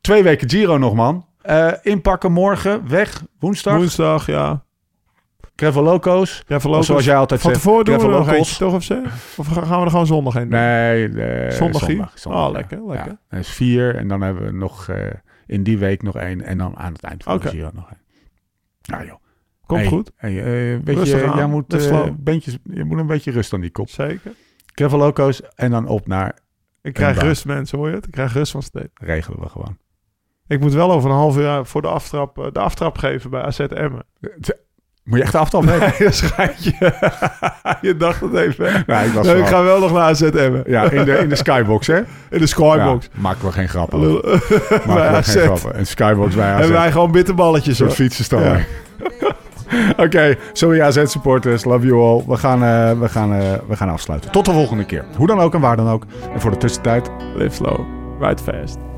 twee weken Giro nog, man. Eh, inpakken morgen, weg, woensdag. Woensdag, ja. Loco's. Voorlopig. zoals jij altijd Van zegt, tevoren doen we nog eentje, toch? Of, of gaan we er gewoon zondag heen doen? Nee, zondag, zondag, Oh, lekker, lekker. Ja, dat is vier en dan hebben we nog in die week nog één en dan aan het eind van de Giro nog één. Nou joh. Komt Hey, goed. Hey, eh, weet Rustig je, aan, jij moet, eh, bandjes, je moet een beetje rust aan die kop. Zeker. Gravel Loco's en dan op naar Ik krijg baan. rust, mensen, hoor je het? Ik krijg rust van steeds. regelen we gewoon. Ik moet wel over een half uur voor de aftrap, eh, de aftrap geven bij AZ Emmen. Moet je echt afstand nemen? Nee, (laughs) schijntje. (laughs) je dacht het even. hè? (laughs) Nee, ik was Nee, ik ga wel nog naar AZ Emmen. Ja, in de, in de skybox, hè? In de skybox. Ja, maken we geen grappen. Maken bij we AZ. geen grappen. Een skybox bij AZ. Hebben wij gewoon bitterballetjes, Een soort fietsenstalling. Ja. (laughs) Oké, sorry AZ-supporters. Love you all. We gaan, eh, we, gaan, eh, we gaan afsluiten. Tot de volgende keer. Hoe dan ook en waar dan ook. En voor de tussentijd, Live slow, ride fast.